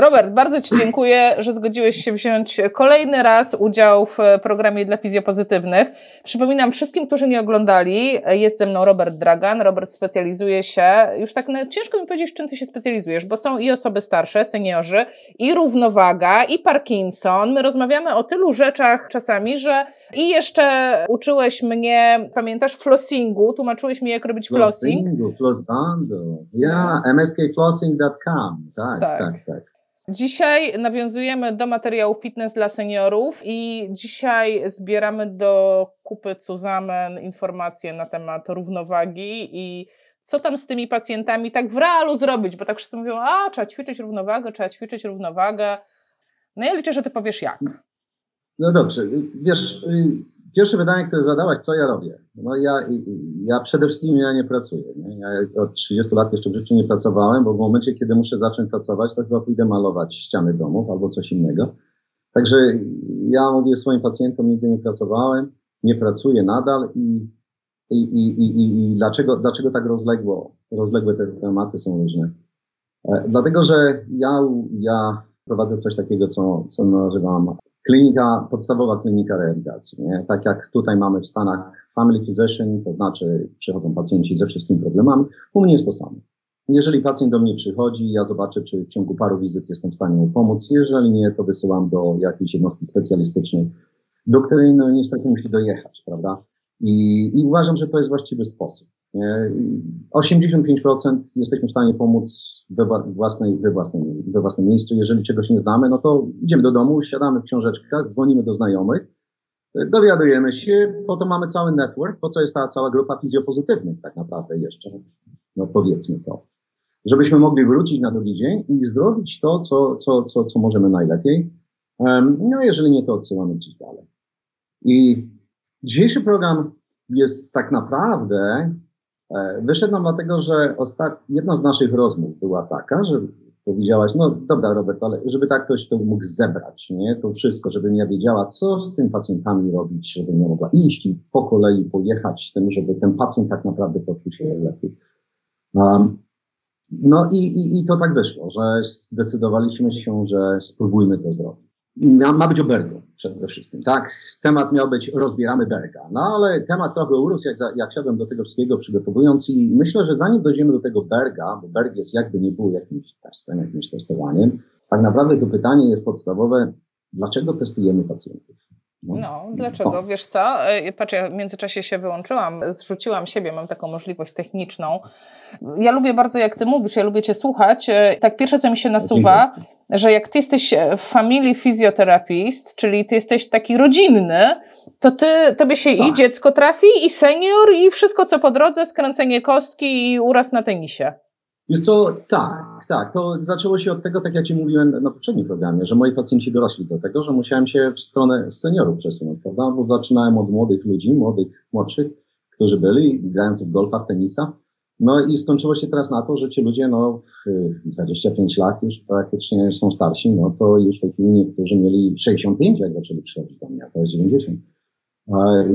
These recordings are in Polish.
Robert, bardzo Ci dziękuję, że zgodziłeś się wziąć kolejny raz udział w programie dla fizjopozytywnych. Przypominam wszystkim, którzy nie oglądali, jest ze mną Robert Dragan. Robert specjalizuje się, już tak no, ciężko mi powiedzieć, czym Ty się specjalizujesz, bo są i osoby starsze, seniorzy, i równowaga, i Parkinson. My rozmawiamy o tylu rzeczach czasami, że i jeszcze uczyłeś mnie, pamiętasz, flossingu, tłumaczyłeś mi, jak robić flossing. Flossingu, flossbando. Ja, mskflossing.com. Tak, tak, tak. tak. Dzisiaj nawiązujemy do materiału fitness dla seniorów i dzisiaj zbieramy do kupy Cuzamen informacje na temat równowagi i co tam z tymi pacjentami tak w realu zrobić, bo tak wszyscy mówią, a trzeba ćwiczyć równowagę, trzeba ćwiczyć równowagę. No ja liczę, że ty powiesz jak. No dobrze, wiesz, pierwsze pytanie, które zadałaś, co ja robię? No ja, ja przede wszystkim ja nie pracuję. Nie? Ja od 30 lat jeszcze w życiu nie pracowałem, bo w momencie, kiedy muszę zacząć pracować, to chyba pójdę malować ściany domów albo coś innego. Także ja mówię swoim pacjentom, nigdy nie pracowałem, nie pracuję nadal i, i, i, i, i dlaczego, dlaczego tak rozległo, rozległe te tematy są różne? E, dlatego, że ja, ja prowadzę coś takiego, co, co nazywam klinika, podstawowa klinika rehabilitacji. Nie? Tak jak tutaj mamy w Stanach family physician, to znaczy przychodzą pacjenci ze wszystkimi problemami, u mnie jest to samo. Jeżeli pacjent do mnie przychodzi, ja zobaczę, czy w ciągu paru wizyt jestem w stanie mu pomóc. Jeżeli nie, to wysyłam do jakiejś jednostki specjalistycznej, do której no, niestety musi dojechać, prawda? I, I uważam, że to jest właściwy sposób. 85% jesteśmy w stanie pomóc we własnej, we, własnej, we własnym miejscu. Jeżeli czegoś nie znamy, no to idziemy do domu, siadamy w książeczkach, dzwonimy do znajomych, dowiadujemy się, po to mamy cały network, po co jest ta cała grupa fizjopozytywnych tak naprawdę jeszcze, no powiedzmy to. Żebyśmy mogli wrócić na drugi dzień i zrobić to, co, co, co, co możemy najlepiej. No jeżeli nie, to odsyłamy gdzieś dalej. I dzisiejszy program jest tak naprawdę E, wyszedł nam dlatego, że ostat... jedna z naszych rozmów była taka, że powiedziałaś, no dobra Robert, ale żeby tak ktoś to mógł zebrać, nie? To wszystko, żebym ja wiedziała, co z tym pacjentami robić, żebym ja mogła iść i po kolei pojechać z tym, żeby ten pacjent tak naprawdę poczuł się lepiej. Um, no i, i, i to tak wyszło, że zdecydowaliśmy się, że spróbujmy to zrobić ma być o Bergu przede wszystkim, tak? Temat miał być rozbieramy Berga, no ale temat trochę urósł, jak, jak siadłem do tego wszystkiego przygotowując i myślę, że zanim dojdziemy do tego Berga, bo Berg jest jakby nie był jakimś testem, jakimś testowaniem, tak naprawdę to pytanie jest podstawowe, dlaczego testujemy pacjentów? No, no dlaczego? O. Wiesz co? E, patrz, ja w międzyczasie się wyłączyłam, zrzuciłam siebie, mam taką możliwość techniczną. Ja lubię bardzo, jak ty mówisz, ja lubię cię słuchać. E, tak pierwsze, co mi się nasuwa, że jak ty jesteś family physiotherapist, czyli ty jesteś taki rodzinny, to ty, tobie się tak. i dziecko trafi, i senior, i wszystko, co po drodze, skręcenie kostki i uraz na tenisie. Wiesz co, tak, tak. To zaczęło się od tego, tak jak Ci mówiłem na poprzednim programie, że moi pacjenci dorośli do tego, że musiałem się w stronę seniorów przesunąć, prawda? Bo zaczynałem od młodych ludzi, młodych, młodszych, którzy byli grając w golfa, w tenisa. No i skończyło się teraz na to, że ci ludzie, no, 25 lat już praktycznie są starsi, no to już w tej chwili niektórzy mieli 65, jak zaczęli przychodzić do mnie, a to jest 90.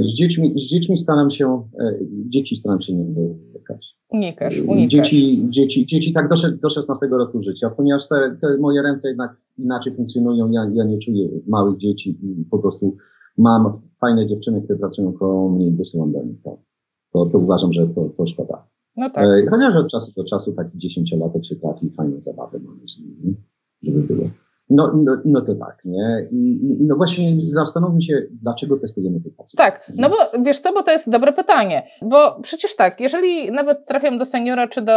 Z dziećmi, z dziećmi staram się, e, dzieci staram się nie dotykać. Unikasz, unikasz. Dzieci, dzieci, dzieci tak do, do 16 roku życia, ponieważ te, te moje ręce jednak inaczej funkcjonują, ja, ja nie czuję małych dzieci i po prostu mam fajne dziewczyny, które pracują koło mnie i wysyłam do nich. To, to, to uważam, że to, to szkoda. No tak. E, chociaż od czasu do czasu taki dziesięciolatek się trafi fajną zabawę mamy z nimi, żeby było. No, no, no to tak, nie? I, no właśnie zastanówmy się, dlaczego testujemy tych pacjentów. Tak, no bo wiesz co, bo to jest dobre pytanie, bo przecież tak, jeżeli nawet trafiam do seniora czy do,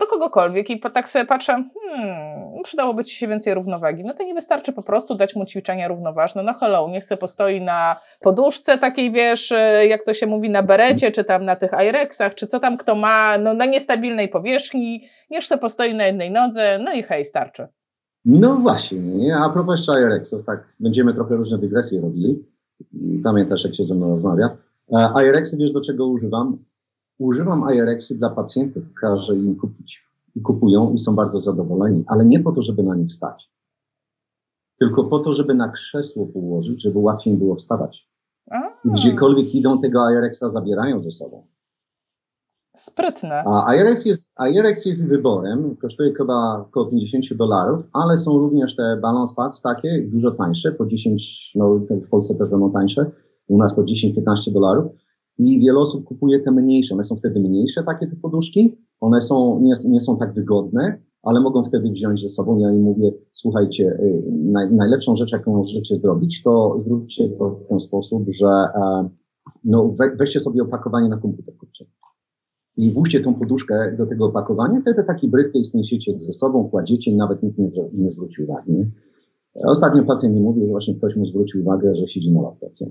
do kogokolwiek i tak sobie patrzę, hmm, przydałoby ci się więcej równowagi, no to nie wystarczy po prostu dać mu ćwiczenia równoważne, no hello, niech se postoi na poduszce takiej, wiesz, jak to się mówi, na berecie, czy tam na tych Irexach, czy co tam kto ma, no na niestabilnej powierzchni, niech se postoi na jednej nodze, no i hej, starczy. No właśnie, nie? a propos IRX-ów, tak, będziemy trochę różne dygresje robili. Pamiętasz, jak się ze mną rozmawia. E, IRX-y wiesz, do czego używam? Używam IRX-y dla pacjentów, każę im kupić. I kupują i są bardzo zadowoleni, ale nie po to, żeby na nich stać. Tylko po to, żeby na krzesło położyć, żeby łatwiej było wstawać. I gdziekolwiek idą, tego IRX-a zabierają ze sobą. Sprytne. A IRX jest, IRX jest wyborem, kosztuje chyba około 50 dolarów, ale są również te balance pads takie, dużo tańsze, po 10, no w Polsce też będą tańsze, u nas to 10-15 dolarów i wiele osób kupuje te mniejsze, one są wtedy mniejsze takie te poduszki, one są, nie, nie są tak wygodne, ale mogą wtedy wziąć ze sobą. Ja im mówię, słuchajcie, y, naj, najlepszą rzecz, jaką możecie zrobić, to zróbcie to w ten sposób, że e, no, we, weźcie sobie opakowanie na komputer, kurczę. I włóżcie tą poduszkę do tego opakowania, wtedy taki briefcase niesiecie ze sobą, kładziecie nawet nikt nie, nie zwróci uwagi. Nie? Ostatnio pacjent mi mówił, że właśnie ktoś mu zwrócił uwagę, że siedzi na laptopie.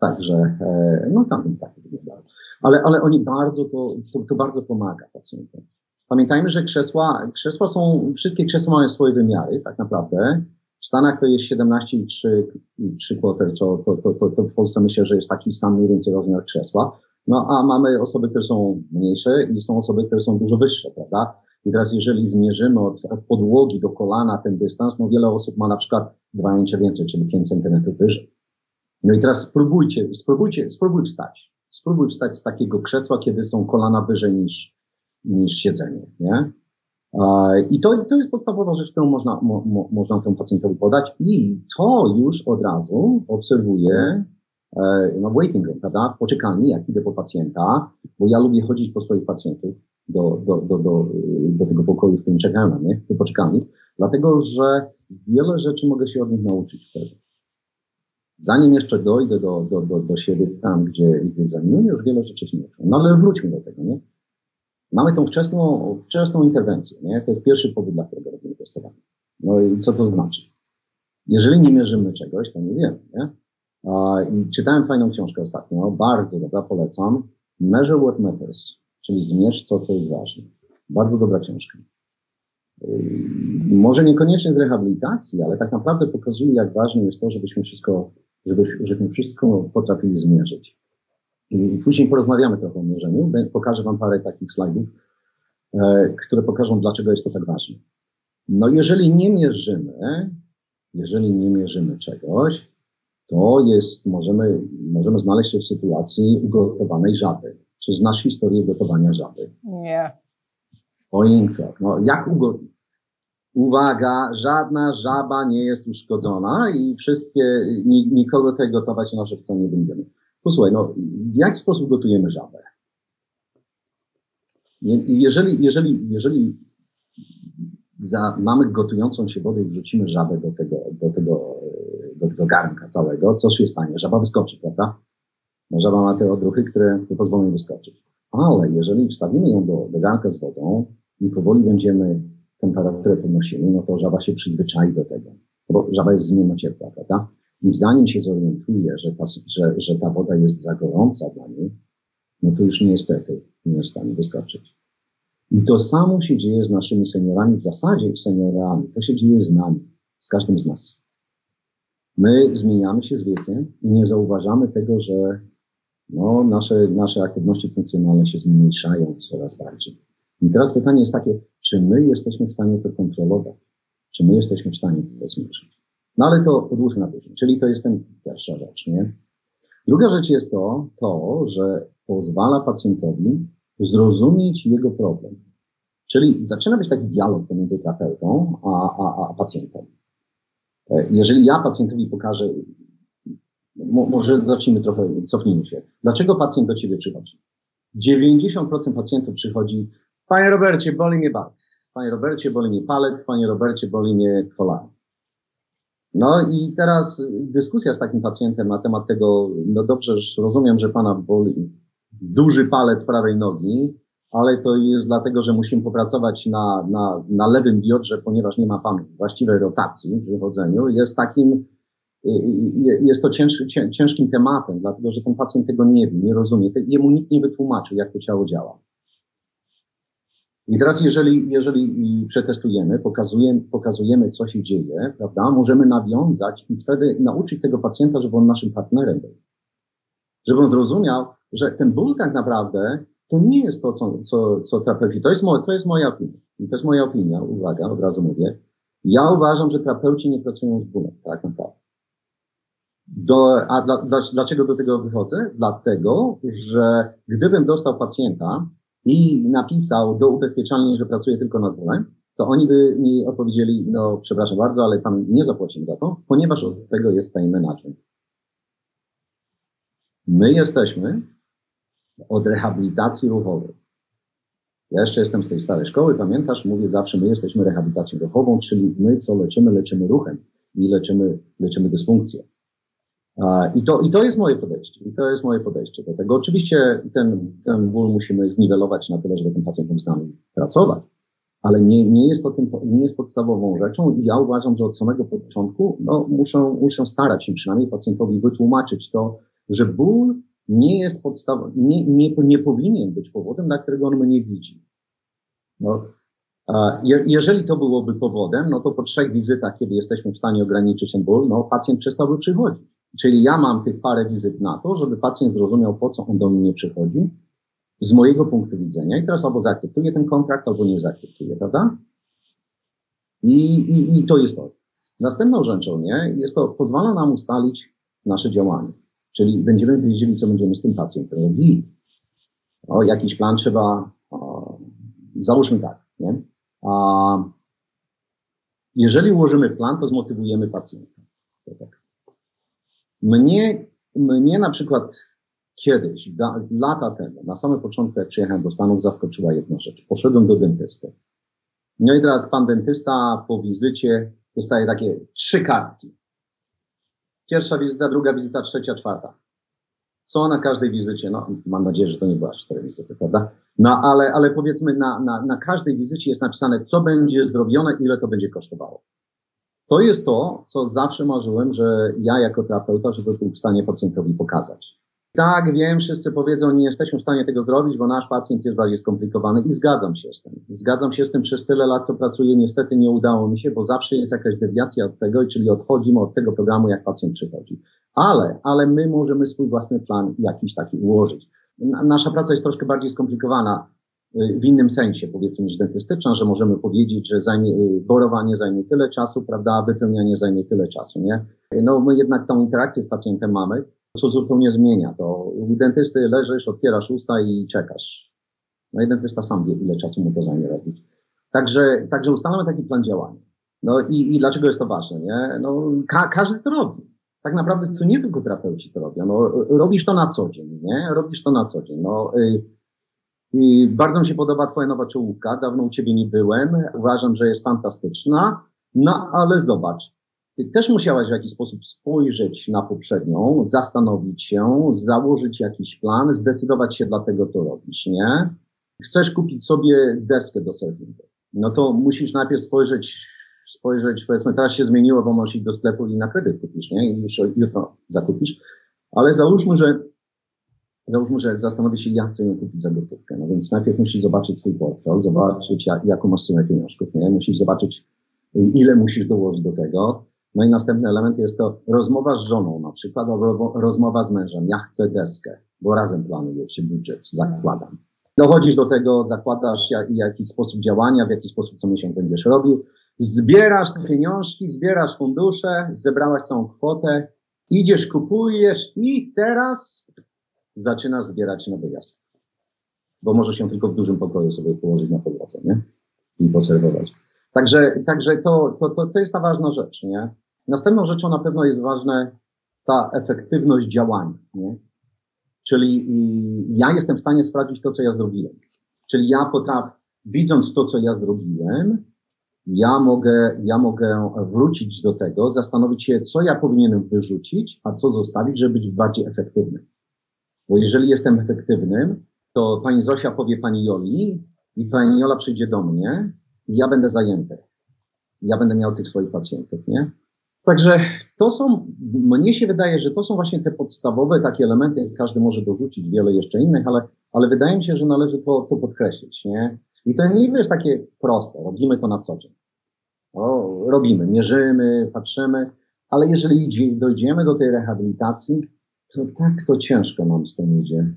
Także, e, no tam tak wyglądało. Ale, ale oni bardzo to, to, to bardzo pomaga pacjentom. Pamiętajmy, że krzesła, krzesła są, wszystkie krzesła mają swoje wymiary, tak naprawdę. W Stanach to jest 17,3 quarter, to, to, to, to w Polsce myślę, że jest taki sam mniej więcej rozmiar krzesła. No a mamy osoby, które są mniejsze i są osoby, które są dużo wyższe, prawda? I teraz jeżeli zmierzymy od, od podłogi do kolana ten dystans, no wiele osób ma na przykład 2 incze więcej, czyli 5 centymetrów wyżej. No i teraz spróbujcie, spróbujcie, spróbuj wstać. Spróbuj wstać z takiego krzesła, kiedy są kolana wyżej niż, niż siedzenie, nie? I to, to jest podstawowa rzecz, którą można, mo, można temu pacjentowi podać i to już od razu obserwuję e, no waiting room, prawda? W poczekalni, jak idę po pacjenta, bo ja lubię chodzić po swoich pacjentów do, do, do, do, do tego pokoju, w którym czekają na mnie, do poczekalni, dlatego, że wiele rzeczy mogę się od nich nauczyć wtedy. Zanim jeszcze dojdę do, do, do, do siebie tam, gdzie, gdzie egzaminuję, już wiele rzeczy się nauczyłem. No ale wróćmy do tego, nie? Mamy tą wczesną, wczesną interwencję, nie? To jest pierwszy powód, dla którego robimy testowanie. No i co to znaczy? Jeżeli nie mierzymy czegoś, to nie wiemy, nie? I czytałem fajną książkę ostatnio, bardzo dobra, polecam. Measure What Matters, czyli zmierz to, co jest ważne. Bardzo dobra książka. Yy, może niekoniecznie z rehabilitacji, ale tak naprawdę pokazuje, jak ważne jest to, żebyśmy wszystko, żebyśmy wszystko potrafili zmierzyć. I później porozmawiamy trochę o mierzeniu. Pokażę Wam parę takich slajdów, e, które pokażą, dlaczego jest to tak ważne. No, jeżeli nie mierzymy, jeżeli nie mierzymy czegoś, to jest, możemy, możemy znaleźć się w sytuacji ugotowanej żaby. Czy znasz historię gotowania żaby? Nie. Oinko. No, jak ugo... Uwaga, żadna żaba nie jest uszkodzona i wszystkie, nikogo tej gotować na żywca nie będziemy. Posłuchaj, no, w jaki sposób gotujemy żabę? Jeżeli, jeżeli, jeżeli za, mamy gotującą się wodę i wrzucimy żabę do tego, do tego, do tego garnka całego, co się stanie? Żaba wyskoczy, prawda? No, żaba ma te odruchy, które pozwolą jej wyskoczyć. Ale jeżeli wstawimy ją do, do garnka z wodą i powoli będziemy temperaturę podnosili, no to żaba się przyzwyczai do tego. Bo żaba jest z ciepła, prawda? I zanim się zorientuje, że ta, że, że ta woda jest za gorąca dla niej, no to już niestety nie jest w stanie wyskoczyć. I to samo się dzieje z naszymi seniorami, w zasadzie seniorami. To się dzieje z nami, z każdym z nas. My zmieniamy się z wiekiem i nie zauważamy tego, że no, nasze, nasze aktywności funkcjonalne się zmniejszają coraz bardziej. I teraz pytanie jest takie, czy my jesteśmy w stanie to kontrolować? Czy my jesteśmy w stanie to zmierzyć? No ale to odłóżmy na później. Czyli to jest ten pierwsza rzecz, nie? Druga rzecz jest to, to, że pozwala pacjentowi zrozumieć jego problem. Czyli zaczyna być taki dialog pomiędzy terapeutą a, a, a pacjentem. E, jeżeli ja pacjentowi pokażę, może zacznijmy trochę, cofnijmy się. Dlaczego pacjent do ciebie przychodzi? 90% pacjentów przychodzi, panie Robercie, boli mnie bark. Panie Robercie, boli mnie palec. Panie Robercie, boli mnie kolana. No i teraz dyskusja z takim pacjentem na temat tego, no dobrze, rozumiem, że pana boli duży palec prawej nogi, ale to jest dlatego, że musimy popracować na, na, na lewym biodrze, ponieważ nie ma pan właściwej rotacji w wychodzeniu. Jest takim, jest to ciężki, ciężkim tematem, dlatego że ten pacjent tego nie wie, nie rozumie. Jemu nikt nie wytłumaczył, jak to ciało działa. I teraz, jeżeli, jeżeli przetestujemy, pokazujemy, pokazujemy, co się dzieje, prawda, możemy nawiązać i wtedy nauczyć tego pacjenta, żeby on naszym partnerem był. Żeby on zrozumiał, że ten ból tak naprawdę to nie jest to, co, co, co terapeuci. To jest, moja, to jest moja opinia. I jest moja opinia, uwaga, od razu mówię. Ja uważam, że terapeuci nie pracują z bólem, tak naprawdę. Do, a dla, dla, dlaczego do tego wychodzę? Dlatego, że gdybym dostał pacjenta, i napisał do ubezpieczalni, że pracuje tylko nad bólem, to oni by mi odpowiedzieli, no przepraszam bardzo, ale pan nie zapłaci za to, ponieważ od tego jest pain management. My jesteśmy od rehabilitacji ruchowej. Ja jeszcze jestem z tej starej szkoły, pamiętasz? Mówię zawsze, my jesteśmy rehabilitacją ruchową, czyli my co leczymy, leczymy ruchem i leczymy, leczymy dysfunkcję. I to, I to jest moje podejście. I to jest moje podejście do tego. Oczywiście ten, ten ból musimy zniwelować na tyle, żeby ten pacjent mógł z nami pracować, ale nie, nie, jest to tym, nie jest podstawową rzeczą i ja uważam, że od samego początku no, muszą, muszą starać się przynajmniej pacjentowi wytłumaczyć to, że ból nie jest podstawą, nie, nie, nie powinien być powodem, dla którego on mnie widzi. No, jeżeli to byłoby powodem, no to po trzech wizytach, kiedy jesteśmy w stanie ograniczyć ten ból, no pacjent przestałby przychodzić. Czyli ja mam tych parę wizyt na to, żeby pacjent zrozumiał, po co on do mnie przychodzi, z mojego punktu widzenia. I teraz albo zaakceptuje ten kontrakt, albo nie zaakceptuje, prawda? I, i, i to jest to. Następną rzeczą, nie, jest to, pozwala nam ustalić nasze działanie. Czyli będziemy wiedzieli, co będziemy z tym pacjentem robili. O, jakiś plan trzeba, o, załóżmy tak, nie? A, jeżeli ułożymy plan, to zmotywujemy pacjenta. To tak. Mnie, mnie na przykład kiedyś, da, lata temu, na samym początku, jak przyjechałem do Stanów, zaskoczyła jedna rzecz. Poszedłem do dentysty. No i teraz pan dentysta po wizycie dostaje takie trzy kartki. Pierwsza wizyta, druga wizyta, trzecia, czwarta. Co na każdej wizycie? No, mam nadzieję, że to nie była cztery wizyty, prawda? No, ale, ale powiedzmy, na, na, na każdej wizycie jest napisane, co będzie zrobione, ile to będzie kosztowało. To jest to, co zawsze marzyłem, że ja jako terapeuta, żeby był w stanie pacjentowi pokazać. Tak, wiem, wszyscy powiedzą, nie jesteśmy w stanie tego zrobić, bo nasz pacjent jest bardziej skomplikowany i zgadzam się z tym. Zgadzam się z tym przez tyle lat, co pracuję. Niestety nie udało mi się, bo zawsze jest jakaś dewiacja od tego, czyli odchodzimy od tego programu, jak pacjent przychodzi. Ale, ale my możemy swój własny plan jakiś taki ułożyć. Nasza praca jest troszkę bardziej skomplikowana w innym sensie, powiedzmy, niż dentystyczna, że możemy powiedzieć, że zajmie, y, borowanie zajmie tyle czasu, prawda, wypełnianie zajmie tyle czasu, nie? No my jednak tą interakcję z pacjentem mamy, co zupełnie zmienia. To u dentysty leżysz, otwierasz usta i czekasz. No i dentysta sam wie, ile czasu mu to zajmie robić. Także, także ustalamy taki plan działania. No i, i dlaczego jest to ważne, nie? No, ka każdy to robi. Tak naprawdę to nie tylko terapeuci to robią. No, robisz to na co dzień, nie? Robisz to na co dzień. No, y, bardzo mi się podoba twoja nowa czołówka. Dawno u ciebie nie byłem. Uważam, że jest fantastyczna. No, ale zobacz, ty też musiałaś w jakiś sposób spojrzeć na poprzednią, zastanowić się, założyć jakiś plan, zdecydować się, dlatego to robisz, nie? Chcesz kupić sobie deskę do surfingu. No to musisz najpierw spojrzeć, spojrzeć, powiedzmy, teraz się zmieniło, bo możesz iść do sklepu i na kredyt kupisz, nie? I już jutro zakupisz. Ale załóżmy, że Załóżmy, że zastanowi się, ja chcę ją kupić za gotówkę. No więc najpierw musisz zobaczyć swój portfel, zobaczyć, jak, jaką masz sumę pieniążków, nie? Musisz zobaczyć, ile musisz dołożyć do tego. No i następny element jest to rozmowa z żoną, na przykład rozmowa z mężem. Ja chcę deskę, bo razem planujecie budżet, zakładam. Dochodzisz do tego, zakładasz jak, jaki sposób działania, w jaki sposób co miesiąc będziesz robił. Zbierasz pieniążki, zbierasz fundusze, zebrałaś całą kwotę, idziesz, kupujesz i teraz zaczynasz zbierać na wyjazd. Bo może się tylko w dużym pokoju sobie położyć na podłodze, nie? I poserwować. Także, także to, to, to, to jest ta ważna rzecz, nie? Następną rzeczą na pewno jest ważna ta efektywność działania, nie? Czyli ja jestem w stanie sprawdzić to, co ja zrobiłem. Czyli ja potrafię, widząc to, co ja zrobiłem, ja mogę, ja mogę wrócić do tego, zastanowić się, co ja powinienem wyrzucić, a co zostawić, żeby być bardziej efektywnym. Bo jeżeli jestem efektywnym, to pani Zosia powie pani Joli i pani Jola przyjdzie do mnie i ja będę zajęty. Ja będę miał tych swoich pacjentów, nie? Także to są, mnie się wydaje, że to są właśnie te podstawowe takie elementy, każdy może dorzucić wiele jeszcze innych, ale, ale wydaje mi się, że należy to, to podkreślić, nie? I to nie jest takie proste, robimy to na co dzień. O, robimy, mierzymy, patrzymy, ale jeżeli dojdziemy do tej rehabilitacji, to tak to ciężko nam z tym idzie.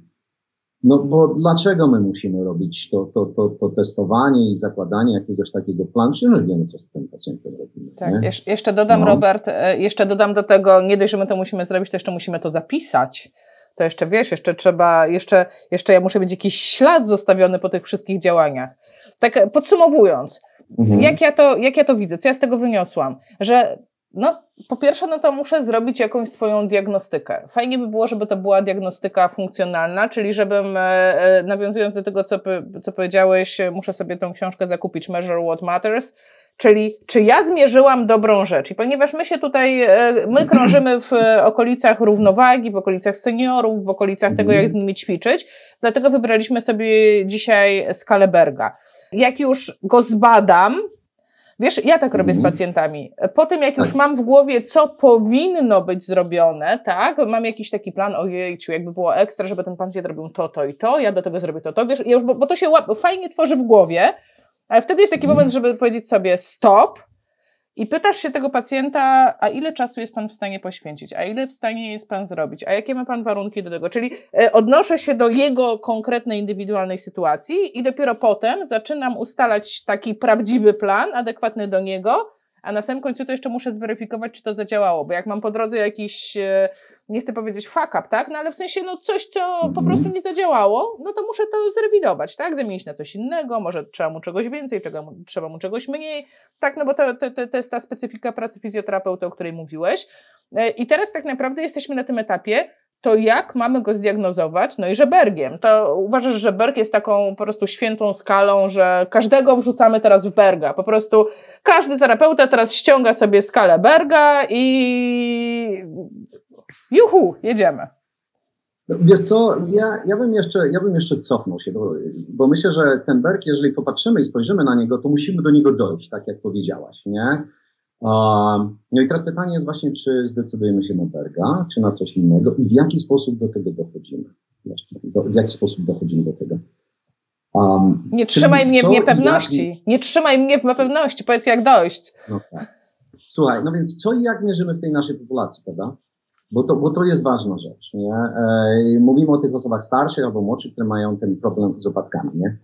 No bo dlaczego my musimy robić to, to, to, to testowanie i zakładanie jakiegoś takiego planu? Przecież wiemy, co z tym pacjentem robimy. Tak, jeszcze dodam, no. Robert, e, jeszcze dodam do tego, nie dość, że my to musimy zrobić, to jeszcze musimy to zapisać. to jeszcze wiesz, jeszcze trzeba, jeszcze, jeszcze ja muszę mieć jakiś ślad zostawiony po tych wszystkich działaniach. Tak podsumowując, mhm. jak, ja to, jak ja to widzę, co ja z tego wyniosłam, że no, po pierwsze, no to muszę zrobić jakąś swoją diagnostykę. Fajnie by było, żeby to była diagnostyka funkcjonalna, czyli żebym, e, e, nawiązując do tego, co, co powiedziałeś, muszę sobie tą książkę zakupić, Measure What Matters, Czyli czy ja zmierzyłam dobrą rzecz? I ponieważ my się tutaj, e, my krążymy w okolicach równowagi, w okolicach seniorów, w okolicach tego, jak z nimi ćwiczyć, dlatego wybraliśmy sobie dzisiaj skalę Berga. Jak już go zbadam, Wiesz, ja tak robię z mhm. pacjentami. Po tym, jak już tak. mam w głowie, co powinno być zrobione, tak, mam jakiś taki plan, ojejciu, jakby było ekstra, żeby ten pacjent robił to, to i to, ja do tego zrobię to, to, wiesz, ja już, bo, bo to się fajnie tworzy w głowie, ale wtedy jest taki mhm. moment, żeby powiedzieć sobie stop, i pytasz się tego pacjenta, a ile czasu jest Pan w stanie poświęcić, a ile w stanie jest Pan zrobić, a jakie ma Pan warunki do tego. Czyli e, odnoszę się do jego konkretnej, indywidualnej sytuacji i dopiero potem zaczynam ustalać taki prawdziwy plan, adekwatny do niego, a na samym końcu to jeszcze muszę zweryfikować, czy to zadziałało, bo jak mam po drodze jakiś, e, nie chcę powiedzieć fuck up, tak, no ale w sensie, no coś, co po mhm. prostu nie zadziałało, no to muszę to zrewidować, tak, zamienić na coś innego, może trzeba mu czegoś więcej, czego, trzeba mu czegoś mniej, tak, no bo to, to, to, to jest ta specyfika pracy fizjoterapeuty, o której mówiłeś. E, I teraz tak naprawdę jesteśmy na tym etapie, to jak mamy go zdiagnozować? No i że Bergiem. To uważasz, że Berg jest taką po prostu świętą skalą, że każdego wrzucamy teraz w Berga. Po prostu każdy terapeuta teraz ściąga sobie skalę Berga i juhu, jedziemy. Wiesz co, ja, ja, bym jeszcze, ja bym jeszcze cofnął się, bo, bo myślę, że ten Berg, jeżeli popatrzymy i spojrzymy na niego, to musimy do niego dojść, tak jak powiedziałaś, nie? No i teraz pytanie jest właśnie, czy zdecydujemy się na Berga, czy na coś innego i w jaki sposób do tego dochodzimy. w jaki sposób dochodzimy do tego. Um, nie trzymaj mnie w niepewności. Jak... Nie trzymaj mnie w niepewności. Powiedz, jak dojść. No tak. Słuchaj, no więc co i jak mierzymy w tej naszej populacji, prawda? Bo to, bo to jest ważna rzecz. Nie? E, mówimy o tych osobach starszych albo młodszych, które mają ten problem z opadkami. Nie?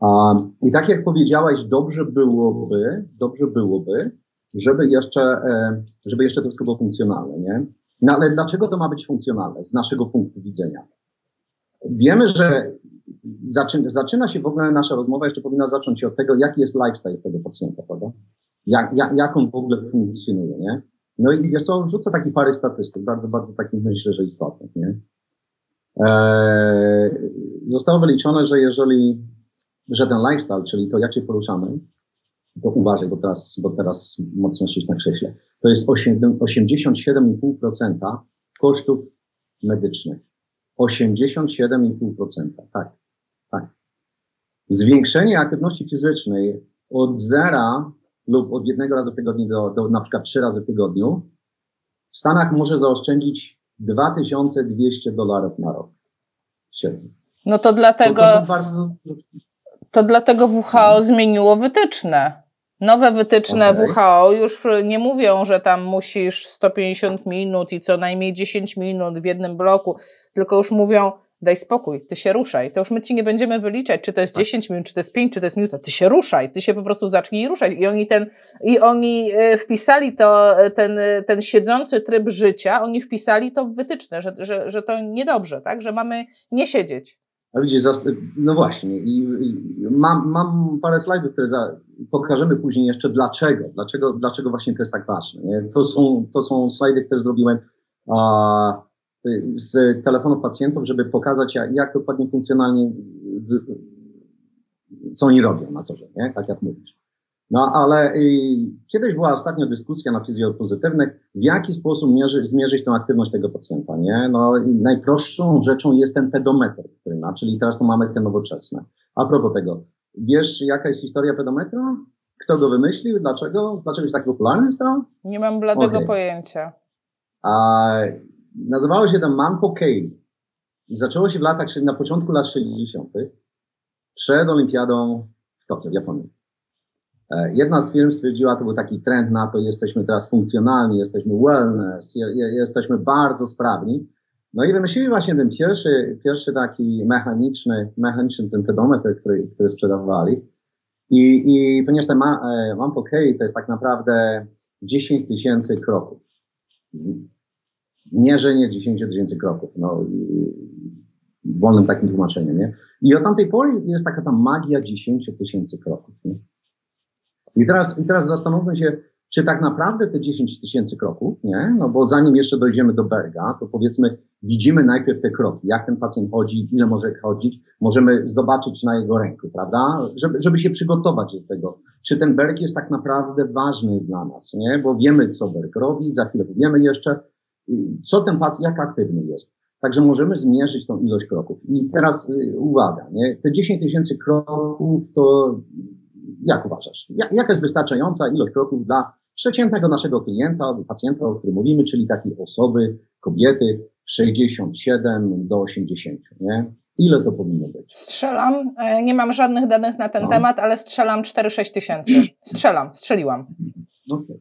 Um, I tak jak powiedziałaś, dobrze byłoby, dobrze byłoby, żeby jeszcze, e, żeby jeszcze to wszystko było funkcjonalne, nie? No ale dlaczego to ma być funkcjonalne z naszego punktu widzenia? Wiemy, że zaczyna, zaczyna się w ogóle nasza rozmowa, jeszcze powinna zacząć się od tego, jaki jest lifestyle tego pacjenta, prawda? Jak, jak, jak on w ogóle funkcjonuje, nie? No i wiesz co, wrzucę taki parę statystyk, bardzo, bardzo takich myślę, że istotnych, nie? Eee, zostało wyliczone, że jeżeli, że ten lifestyle, czyli to jak się poruszamy, to uważaj, bo teraz, bo teraz mocno siedzisz na krześle. To jest 87,5% kosztów medycznych. 87,5%. Tak, tak. Zwiększenie aktywności fizycznej od zera lub od jednego razu w tygodniu do, do na przykład trzy razy w tygodniu w Stanach może zaoszczędzić 2200 dolarów na rok. Średnio. No to dlatego. To, bardzo... to dlatego WHO zmieniło wytyczne. Nowe wytyczne okay. WHO już nie mówią, że tam musisz 150 minut i co najmniej 10 minut w jednym bloku, tylko już mówią, daj spokój, ty się ruszaj. To już my ci nie będziemy wyliczać, czy to jest 10 tak. minut, czy to jest 5, czy to jest minuta. Ty się ruszaj, ty się po prostu zacznij ruszać. I oni ten, i oni e, wpisali to, e, ten, e, ten siedzący tryb życia, oni wpisali to w wytyczne, że, że, że to niedobrze, tak? Że mamy nie siedzieć. A widzisz, no właśnie, i, mam, mam parę slajdów, które za, pokażemy później jeszcze dlaczego, dlaczego, dlaczego właśnie to jest tak ważne. Nie? To, są, to są slajdy, które zrobiłem a, z telefonów pacjentów, żeby pokazać, jak dokładnie funkcjonalnie, co oni robią na co dzień, tak jak mówisz. No ale y, kiedyś była ostatnio dyskusja na fizjopozytywnych, w jaki sposób mierzy, zmierzyć tę aktywność tego pacjenta, nie? No i najprostszą rzeczą jest ten pedometr, który ma, czyli teraz to mamy te nowoczesne. A propos tego, wiesz jaka jest historia pedometra? Kto go wymyślił? Dlaczego? Dlaczego jest tak popularny stał? Nie mam bladego okay. pojęcia. A, nazywało się to Manpo K. I zaczęło się w latach, na początku lat 60. przed olimpiadą w Tokio, w Japonii. E, jedna z firm stwierdziła, to był taki trend na to, jesteśmy teraz funkcjonalni, jesteśmy wellness, je, je, jesteśmy bardzo sprawni. No i wymyślili właśnie ten pierwszy, pierwszy taki mechaniczny, mechaniczny ten pedometr, który, który sprzedawali. I, i ponieważ ten ma, e, Mampo K to jest tak naprawdę 10 tysięcy kroków. zmierzenie 10 tysięcy kroków. No, wolnym takim tłumaczeniem, nie? I od tamtej pory jest taka ta magia 10 tysięcy kroków, nie? I teraz, I teraz zastanówmy się, czy tak naprawdę te 10 tysięcy kroków, nie? No bo zanim jeszcze dojdziemy do Berga, to powiedzmy, widzimy najpierw te kroki, jak ten pacjent chodzi, ile może chodzić, możemy zobaczyć na jego ręku, prawda? Żeby, żeby się przygotować do tego. Czy ten Berg jest tak naprawdę ważny dla nas, nie? Bo wiemy, co Berg robi, za chwilę powiemy jeszcze, co ten pacjent, jak aktywny jest. Także możemy zmierzyć tą ilość kroków. I teraz y, uwaga, nie? te 10 tysięcy kroków to jak uważasz? Jaka jest wystarczająca ilość kroków dla przeciętnego naszego klienta, pacjenta, o którym mówimy, czyli takiej osoby, kobiety 67 do 80, nie? Ile to powinno być? Strzelam, e, nie mam żadnych danych na ten no. temat, ale strzelam 4-6 tysięcy. Strzelam, strzeliłam. Okay.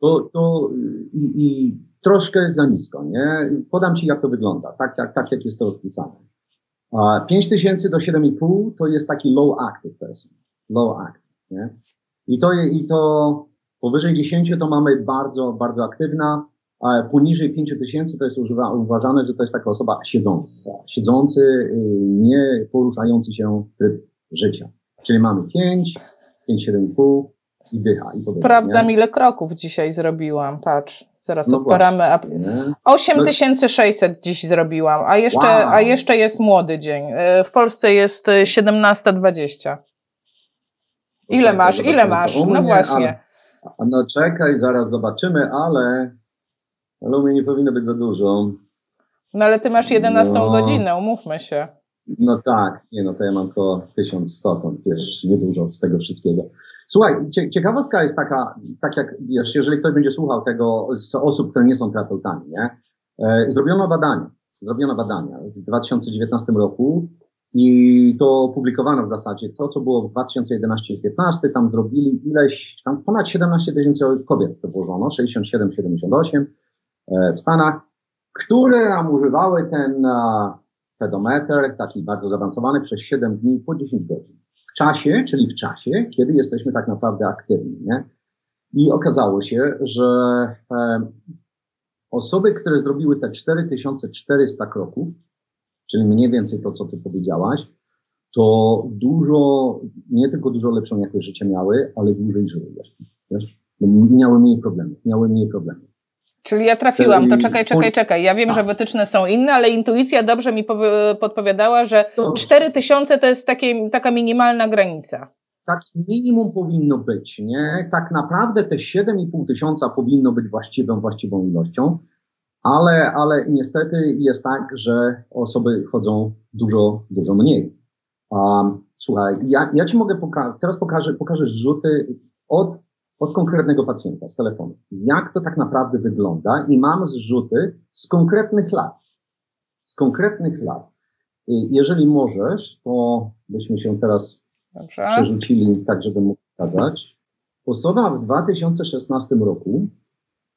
To, to i, i troszkę za nisko, nie? Podam Ci, jak to wygląda, tak jak, tak jak jest to rozpisane. 5 tysięcy do 7,5 to jest taki low active person, low active, nie? I to, i to powyżej 10 to mamy bardzo, bardzo aktywna, a poniżej 5 tysięcy to jest uważane, że to jest taka osoba siedząca, siedzący, y, nie poruszający się tryb życia. Czyli mamy 5, 5, 7,5 i dycha. I Sprawdzam, nie? ile kroków dzisiaj zrobiłam, patrz. Zaraz no odparamy. 8600 no. dziś zrobiłam, a jeszcze, wow. a jeszcze jest młody dzień. Y, w Polsce jest 17.20. Ile masz? Ile masz? No właśnie. Ale, no czekaj, zaraz zobaczymy, ale, ale u mnie nie powinno być za dużo. No ale ty masz 11 no. godzinę, umówmy się. No tak, nie no, to ja mam tylko 1100, to wiesz, niedużo z tego wszystkiego. Słuchaj, ciekawostka jest taka, tak jak, wiesz, jeżeli ktoś będzie słuchał tego z osób, które nie są terapeutami, nie? E, zrobiono badania, zrobiono badania w 2019 roku i to publikowano w zasadzie to, co było w 2011-2015, tam zrobili ileś, tam ponad 17 tysięcy kobiet to włożono, 67-78 e, w Stanach, które nam używały ten pedometer, taki bardzo zaawansowany, przez 7 dni po 10 godzin w czasie, czyli w czasie, kiedy jesteśmy tak naprawdę aktywni. Nie? I okazało się, że e, osoby, które zrobiły te 4400 kroków, czyli mniej więcej to, co ty powiedziałaś, to dużo, nie tylko dużo lepszą jakość życia miały, ale dłużej żyły jeszcze. Wiesz? Miały mniej problemów, miały mniej problemów. Czyli ja trafiłam, to czekaj, czekaj, czekaj. Ja wiem, tak. że wytyczne są inne, ale intuicja dobrze mi podpowiadała, że 4000 to jest takie, taka minimalna granica. Tak minimum powinno być, nie? Tak naprawdę te 7,5 tysiąca powinno być właściwą, właściwą ilością, ale, ale niestety jest tak, że osoby chodzą dużo, dużo mniej. Um, słuchaj, ja, ja Ci mogę pokazać, teraz pokażę, pokażę zrzuty od od konkretnego pacjenta z telefonu. Jak to tak naprawdę wygląda i mam zrzuty z konkretnych lat. Z konkretnych lat. Jeżeli możesz, to byśmy się teraz Dobrze. przerzucili tak, żeby mógł pokazać. Osoba w 2016 roku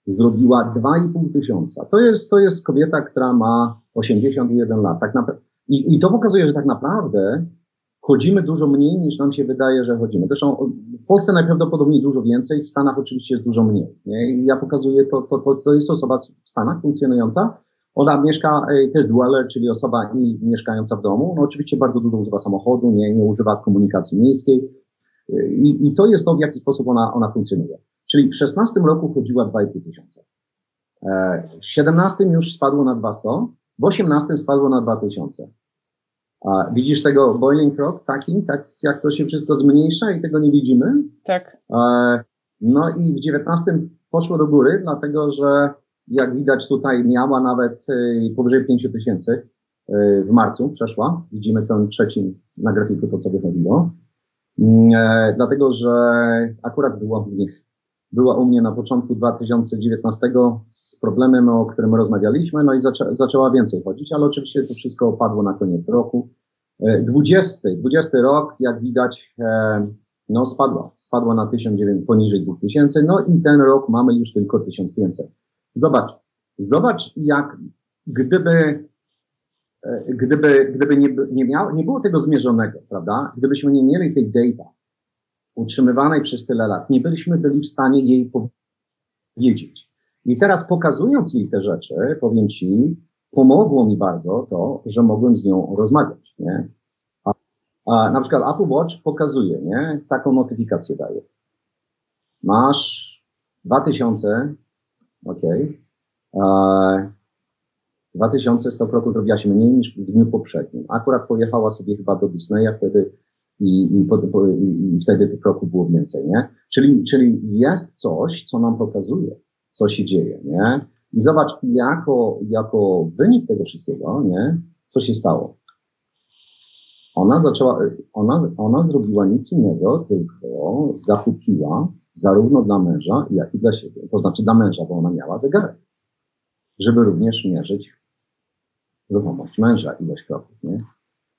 zrobiła 2,5 tysiąca. To jest, to jest kobieta, która ma 81 lat. Tak. I, I to pokazuje, że tak naprawdę chodzimy dużo mniej niż nam się wydaje, że chodzimy. Zresztą w Polsce najprawdopodobniej dużo więcej, w Stanach oczywiście jest dużo mniej. Nie? I ja pokazuję, to, to, to, to jest osoba w Stanach funkcjonująca. Ona mieszka, e, to jest dweller, czyli osoba i mieszkająca w domu. No oczywiście bardzo dużo używa samochodu, nie, nie używa komunikacji miejskiej. E, I, I to jest to, w jaki sposób ona, ona funkcjonuje. Czyli w 16 roku chodziła 2,5 tysiąca. E, w 17 już spadło na 200, w 18 spadło na 2000. A widzisz tego boiling rock taki, tak jak to się wszystko zmniejsza i tego nie widzimy? Tak. No i w 19 poszło do góry, dlatego że jak widać tutaj miała nawet y, powyżej 5 tysięcy y, w marcu przeszła. Widzimy ten trzeci na grafiku to, co wychodziło. Mm, e, dlatego, że akurat była, była u mnie na początku 2019 z problemem, o którym rozmawialiśmy, no i zaczę, zaczęła więcej chodzić, ale oczywiście to wszystko opadło na koniec roku. 20, e, 20 rok, jak widać, e, no spadła, spadła na 1900, poniżej 2000, no i ten rok mamy już tylko 1500. Zobacz, zobacz jak gdyby, e, gdyby, gdyby nie, nie, miało, nie było tego zmierzonego, prawda? Gdybyśmy nie mieli tej data utrzymywanej przez tyle lat, nie byliśmy byli w stanie jej powiedzieć. I teraz pokazując jej te rzeczy, powiem Ci, pomogło mi bardzo to, że mogłem z nią rozmawiać, nie? A, a na przykład Apple Watch pokazuje, nie? Taką notyfikację daje. Masz 2000, ok, e, 2100 kroków zrobiłaś mniej niż w dniu poprzednim. Akurat pojechała sobie chyba do Disneya wtedy i, i, po, po, i, wtedy tych kroków było więcej, nie? Czyli, czyli jest coś, co nam pokazuje, co się dzieje, nie? I zobacz, jako, jako wynik tego wszystkiego, nie? Co się stało? Ona zaczęła, ona, ona zrobiła nic innego, tylko zakupiła zarówno dla męża, jak i dla siebie. To znaczy dla męża, bo ona miała zegarek, żeby również mierzyć ruchomość męża, ilość kroków, nie?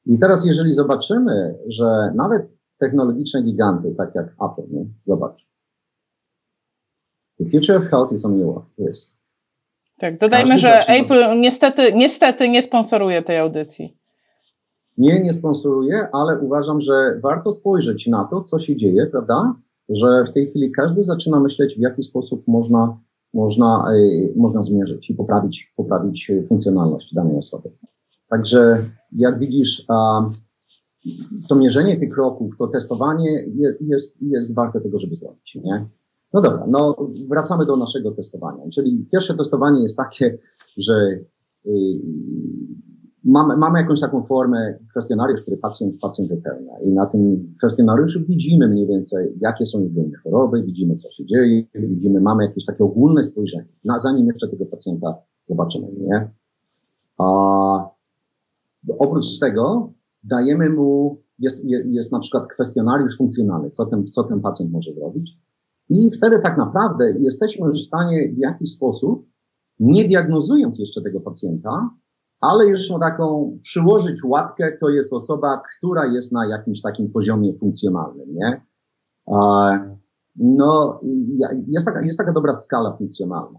I teraz, jeżeli zobaczymy, że nawet technologiczne giganty, tak jak Apple, nie? Zobacz. The future of health is on your list. Tak, dodajmy, że Apple niestety, niestety nie sponsoruje tej audycji. Nie, nie sponsoruje, ale uważam, że warto spojrzeć na to, co się dzieje, prawda? Że w tej chwili każdy zaczyna myśleć, w jaki sposób można, można, y, można zmierzyć i poprawić, poprawić funkcjonalność danej osoby. Także jak widzisz, to mierzenie tych kroków, to testowanie jest, jest warte tego, żeby zrobić. Nie? No dobra, no wracamy do naszego testowania. Czyli pierwsze testowanie jest takie, że yy, mamy, mamy jakąś taką formę kwestionariusz, który pacjent, pacjent wypełnia i na tym kwestionariuszu widzimy mniej więcej, jakie są jego choroby, widzimy, co się dzieje, widzimy, mamy jakieś takie ogólne spojrzenie, na, zanim jeszcze tego pacjenta zobaczymy, nie? A, oprócz tego dajemy mu, jest, jest na przykład kwestionariusz funkcjonalny, co ten, co ten pacjent może zrobić. I wtedy tak naprawdę jesteśmy w stanie w jakiś sposób, nie diagnozując jeszcze tego pacjenta, ale już taką przyłożyć łatkę, to jest osoba, która jest na jakimś takim poziomie funkcjonalnym, nie? No, jest taka, jest taka dobra skala funkcjonalna.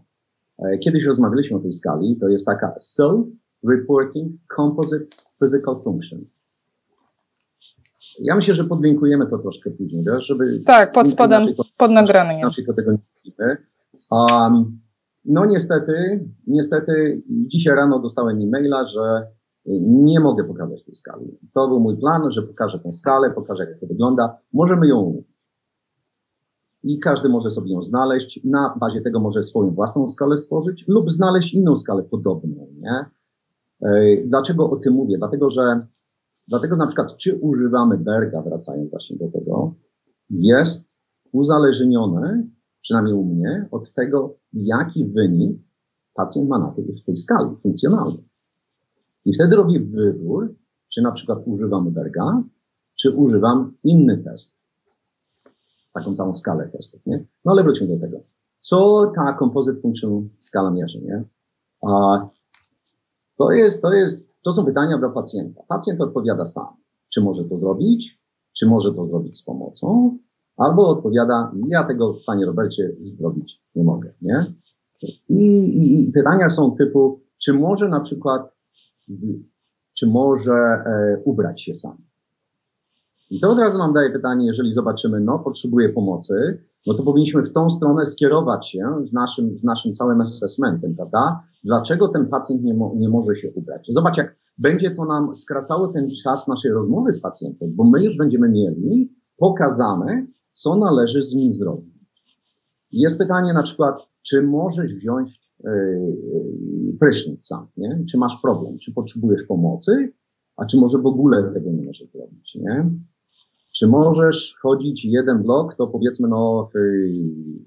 E, kiedyś rozmawialiśmy o tej skali, to jest taka Self-Reporting Composite Physical Function. Ja myślę, że podlinkujemy to troszkę później, wiesz, żeby... Tak, pod spodem, pod. Inaczej to tego nie widzimy. Um, no niestety, niestety dzisiaj rano dostałem e-maila, że nie mogę pokazać tej skali. To był mój plan, że pokażę tę skalę, pokażę jak to wygląda. Możemy ją. I każdy może sobie ją znaleźć. Na bazie tego może swoją własną skalę stworzyć lub znaleźć inną skalę podobną, nie? Dlaczego o tym mówię? Dlatego, że Dlatego na przykład, czy używamy Berga, wracając właśnie do tego, jest uzależnione, przynajmniej u mnie, od tego, jaki wynik pacjent ma na tej, w tej skali funkcjonalnej. I wtedy robię wybór, czy na przykład używam Berga, czy używam inny test. Taką całą skalę testów, nie? No ale wróćmy do tego. Co ta composite function skala mierzy, nie? A to jest, to jest to są pytania do pacjenta. Pacjent odpowiada sam, czy może to zrobić, czy może to zrobić z pomocą, albo odpowiada, ja tego, panie Robercie, zrobić nie mogę, nie? I, i, i pytania są typu, czy może na przykład, czy może e, ubrać się sam? I to od razu nam daje pytanie, jeżeli zobaczymy, no, potrzebuje pomocy, no to powinniśmy w tą stronę skierować się z naszym, z naszym całym assessmentem, prawda? Dlaczego ten pacjent nie, mo, nie może się ubrać? Zobacz, jak będzie to nam skracało ten czas naszej rozmowy z pacjentem, bo my już będziemy mieli pokazane, co należy z nim zrobić. Jest pytanie na przykład, czy możesz wziąć yy, prysznic sam, nie? Czy masz problem? Czy potrzebujesz pomocy? A czy może w ogóle tego nie możesz zrobić, nie? Czy możesz chodzić jeden blok, to powiedzmy no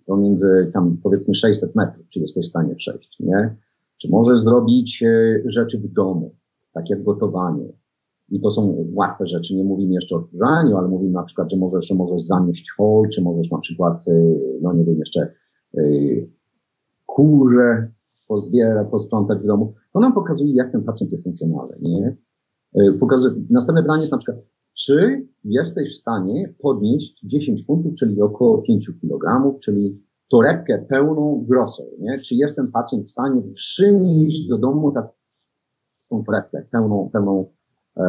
pomiędzy tam powiedzmy 600 metrów, czy jesteś w stanie przejść, nie? Czy możesz zrobić e, rzeczy w domu, tak jak gotowanie. I to są łatwe rzeczy. Nie mówimy jeszcze o odkurzaniu, ale mówimy na przykład, że możesz, że możesz zamieść hol, czy możesz na przykład, e, no nie wiem, jeszcze kurze pozbierać, posprzątać w domu. To nam pokazuje, jak ten pacjent jest funkcjonalny, nie? Pokazuje, następne pytanie jest na przykład, czy jesteś w stanie podnieść 10 funtów, czyli około 5 kg, czyli torebkę pełną grosą, nie? Czy jest ten pacjent w stanie przynieść do domu taką torebkę pełną, pełną e,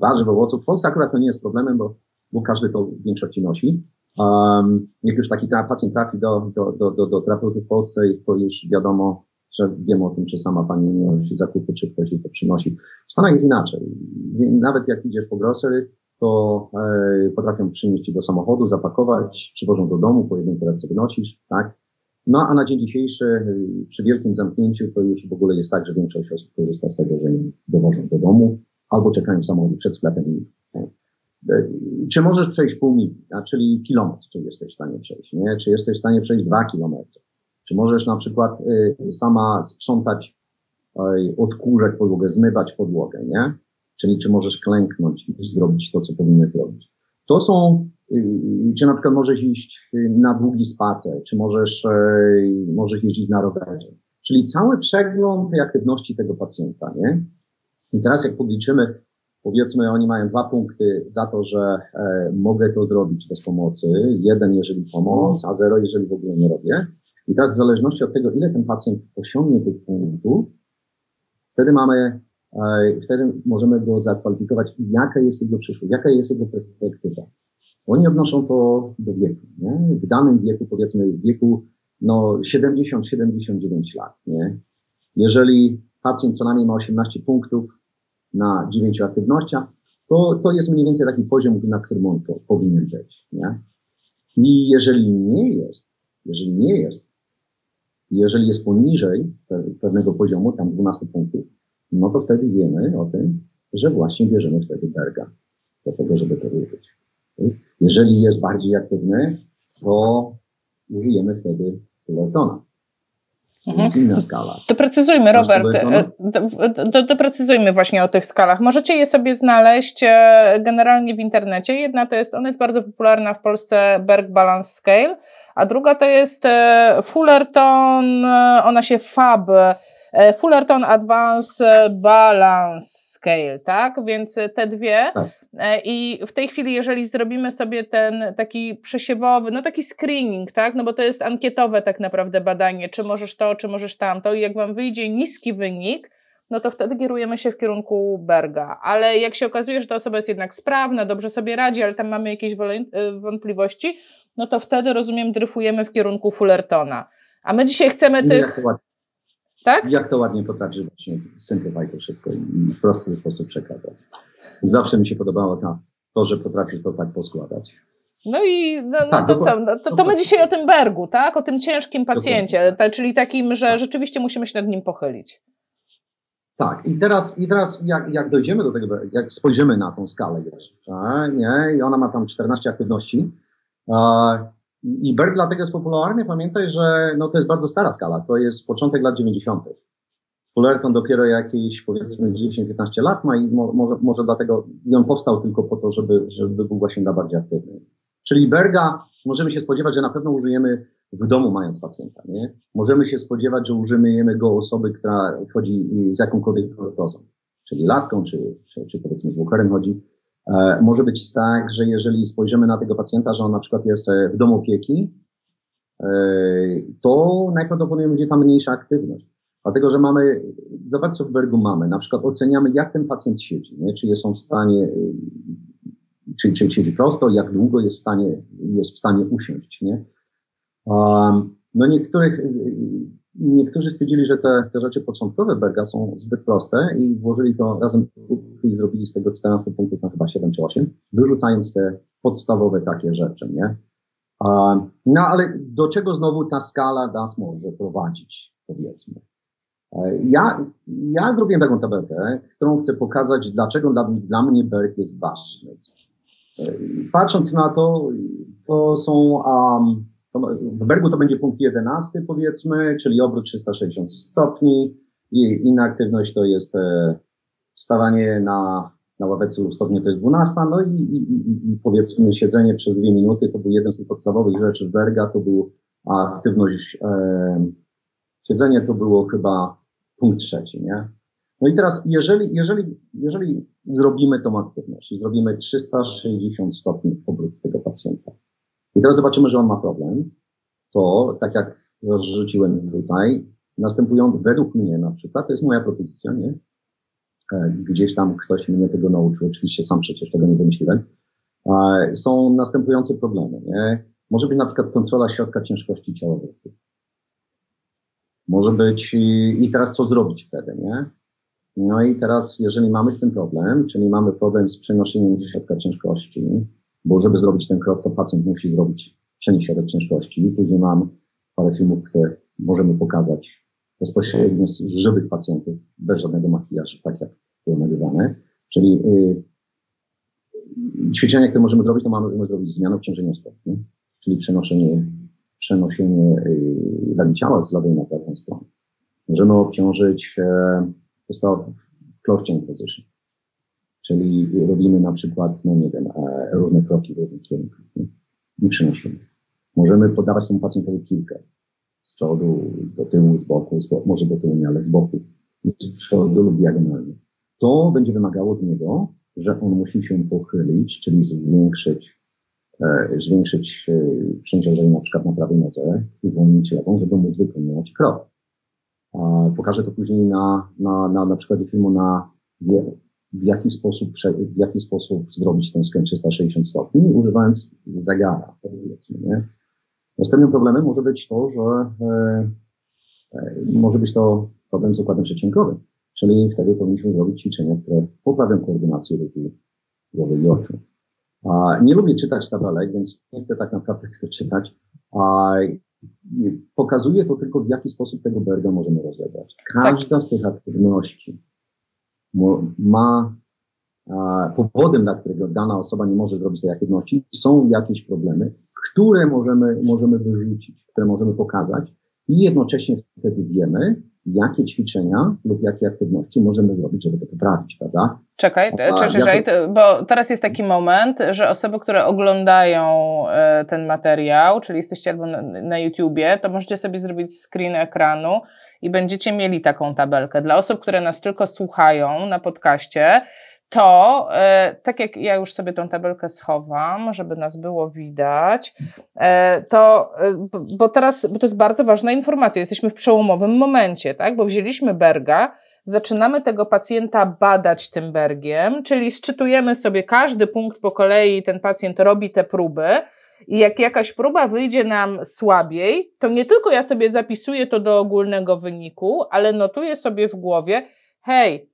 warzyw, owoców. W Polsce akurat to nie jest problemem, bo, bo każdy to w większości nosi. Um, jak już taki pacjent trafi do, do, do, do, do terapeuty w Polsce, to już wiadomo, że wiemy o tym, czy sama pani robi zakupy, czy ktoś jej to przynosi. W Stanach jest inaczej. Nawet jak idziesz po grocery, to e, potrafią przynieść do samochodu, zapakować, przywożą do domu, po jednej torebce wynosisz, tak? No a na dzień dzisiejszy, e, przy wielkim zamknięciu, to już w ogóle jest tak, że większość osób korzysta z tego, że ją dowożą do domu, albo czekają w samochodzie przed sklepem e, czy możesz przejść pół mili, a czyli kilometr, czy jesteś w stanie przejść, nie? Czy jesteś w stanie przejść dwa kilometry? Czy możesz na przykład y, sama sprzątać y, odkurzać podłogę, zmywać podłogę, nie? Czyli czy możesz klęknąć i zrobić to, co powinieneś zrobić. To są, y, czy na przykład możesz iść na długi spacer, czy możesz, możesz jeździć na rowerze. Czyli cały przegląd aktywności tego pacjenta, nie? I teraz jak podliczymy, powiedzmy, oni mają dwa punkty za to, że e, mogę to zrobić bez pomocy. Jeden, jeżeli pomoc, a zero, jeżeli w ogóle nie robię. I teraz w zależności od tego, ile ten pacjent osiągnie tych punktów, wtedy mamy, e, wtedy możemy go zakwalifikować, jaka jest jego przyszłość, jaka jest jego perspektywa. Oni odnoszą to do wieku, nie? W danym wieku, powiedzmy w wieku, no 70-79 lat, nie? Jeżeli pacjent co najmniej ma 18 punktów na 9 aktywnościach, to, to jest mniej więcej taki poziom, na którym on powinien być, nie? I jeżeli nie jest, jeżeli nie jest, jeżeli jest poniżej pewnego poziomu, tam 12 punktów, no to wtedy wiemy o tym, że właśnie bierzemy wtedy Berga do tego, żeby to użyć. Jeżeli jest bardziej aktywny, to użyjemy wtedy Letona. To jest inna skala. Doprecyzujmy, Robert, do, doprecyzujmy właśnie o tych skalach. Możecie je sobie znaleźć e, generalnie w internecie. Jedna to jest, ona jest bardzo popularna w Polsce, Berg Balance Scale, a druga to jest e, Fullerton, e, ona się FAB, Fullerton Advanced Balance Scale, tak? Więc te dwie. Tak. E, I w tej chwili, jeżeli zrobimy sobie ten taki przesiewowy, no taki screening, tak, no bo to jest ankietowe tak naprawdę badanie, czy możesz to, czy możesz tamto, i jak wam wyjdzie niski wynik, no to wtedy kierujemy się w kierunku Berga. Ale jak się okazuje, że ta osoba jest jednak sprawna, dobrze sobie radzi, ale tam mamy jakieś e, wątpliwości, no to wtedy, rozumiem, dryfujemy w kierunku Fullertona. A my dzisiaj chcemy no tych. Tak? Jak to ładnie potrafisz właśnie simplify to wszystko i w prosty sposób przekazać. Zawsze mi się podobało ta, to, że potrafisz to tak poskładać. No i no, no tak, to co? No, to, to my dzisiaj o tym Bergu, tak? O tym ciężkim pacjencie, ta, czyli takim, że rzeczywiście musimy się nad nim pochylić. Tak, i teraz, i teraz jak, jak dojdziemy do tego, jak spojrzymy na tą skalę jeszcze, nie? I ona ma tam 14 aktywności. I Berg dlatego jest popularny. Pamiętaj, że no, to jest bardzo stara skala. To jest początek lat 90. Fullerton dopiero jakieś powiedzmy 10-15 lat ma i może, może dlatego i on powstał tylko po to, żeby, żeby był właśnie dla bardziej aktywny. Czyli Berga możemy się spodziewać, że na pewno użyjemy w domu mając pacjenta, nie? Możemy się spodziewać, że użyjemy go osoby, która chodzi z jakąkolwiek protozą, czyli laską, czy, czy, czy powiedzmy z walkerem chodzi. E, może być tak, że jeżeli spojrzymy na tego pacjenta, że on na przykład jest e, w domu opieki, e, to najprawdopodobniej będzie tam mniejsza aktywność. Dlatego, że mamy, zobacz co w Bergu mamy, na przykład oceniamy, jak ten pacjent siedzi, nie? czy jest on w stanie, czy, czy siedzi prosto, jak długo jest w stanie, jest w stanie usiąść, nie? Um, no niektórych, niektórzy stwierdzili, że te, te rzeczy początkowe Berga są zbyt proste i włożyli to razem i zrobili z tego 14 punktów na chyba 7 czy 8, wyrzucając te podstawowe takie rzeczy, nie? No ale do czego znowu ta skala nas może prowadzić, powiedzmy? Ja, ja zrobiłem taką tabelkę, którą chcę pokazać, dlaczego dla, dla mnie Berg jest ważny. Patrząc na to, to są, um, to w Bergu to będzie punkt 11 powiedzmy, czyli obrót 360 stopni i inna aktywność to jest e, wstawanie na, na ławeczce stopnie to jest 12, no i, i, i, i powiedzmy siedzenie przez dwie minuty to był jeden z tych podstawowych rzeczy Berga, to był aktywność, e, siedzenie to było chyba punkt trzeci, nie? No i teraz, jeżeli, jeżeli, jeżeli zrobimy tą aktywność i zrobimy 360 stopni obrót tego pacjenta i teraz zobaczymy, że on ma problem, to tak jak rozrzuciłem tutaj, następują według mnie na przykład, to jest moja propozycja, nie? E, gdzieś tam ktoś mnie tego nauczył, oczywiście sam przecież tego nie wymyśliłem. Są następujące problemy. Nie? Może być na przykład kontrola środka ciężkości ciałowej. Może być i, i teraz co zrobić wtedy, nie? No i teraz, jeżeli mamy tym problem, czyli mamy problem z przenoszeniem środka ciężkości, bo żeby zrobić ten krok, to pacjent musi zrobić przenieść środek ciężkości. Później mam parę filmów, które możemy pokazać bezpośrednio z żywych pacjentów, bez żadnego makijażu, tak jak było nagrywane. Czyli y, ćwiczenia, które możemy zrobić, to mamy zrobić zmianę obciążenia stopni, czyli przenoszenie, przenoszenie y, wagi ciała z lewej na prawą stronę. Możemy obciążyć e, to close position, czyli robimy na przykład, no nie wiem, e, różne kroki w różnych kierunkach i przenosimy. Możemy podawać temu pacjentowi kilkę z przodu, do tyłu, z boku, z boku może do tyłu nie, ale z boku, z przodu lub diagonalnie. To będzie wymagało od niego, że on musi się pochylić, czyli zwiększyć, e, zwiększyć e, przeciążenie na przykład na prawej nodze i uwolnić lewą, żeby móc wykonywać krok. E, pokażę to później na, na, na, na przykładzie filmu na w jaki sposób, w jaki sposób zrobić ten skręt 360 stopni, używając zegara, nie? Następnym problemem może być to, że e, e, może być to problem z układem przecinkowym, czyli wtedy powinniśmy zrobić ćwiczenia, które poprawią koordynację ruchu głowy i oczu. Nie lubię czytać tabelek, więc nie chcę tak naprawdę tego czytać. Pokazuje to tylko, w jaki sposób tego berga możemy rozebrać. Każda z tych aktywności ma powodem, dla którego dana osoba nie może zrobić tej aktywności, są jakieś problemy, które możemy, możemy wyrzucić, które możemy pokazać i jednocześnie wtedy wiemy, jakie ćwiczenia lub jakie aktywności możemy zrobić, żeby to poprawić, prawda? Czekaj, czekaj, ja to... bo teraz jest taki moment, że osoby, które oglądają e, ten materiał, czyli jesteście albo na, na YouTubie, to możecie sobie zrobić screen ekranu i będziecie mieli taką tabelkę. Dla osób, które nas tylko słuchają na podcaście, to e, tak jak ja już sobie tą tabelkę schowam, żeby nas było widać, e, to, e, bo teraz, bo to jest bardzo ważna informacja, jesteśmy w przełomowym momencie, tak, bo wzięliśmy Berga, zaczynamy tego pacjenta badać tym Bergiem, czyli sczytujemy sobie każdy punkt po kolei, ten pacjent robi te próby, i jak jakaś próba wyjdzie nam słabiej, to nie tylko ja sobie zapisuję to do ogólnego wyniku, ale notuję sobie w głowie, hej,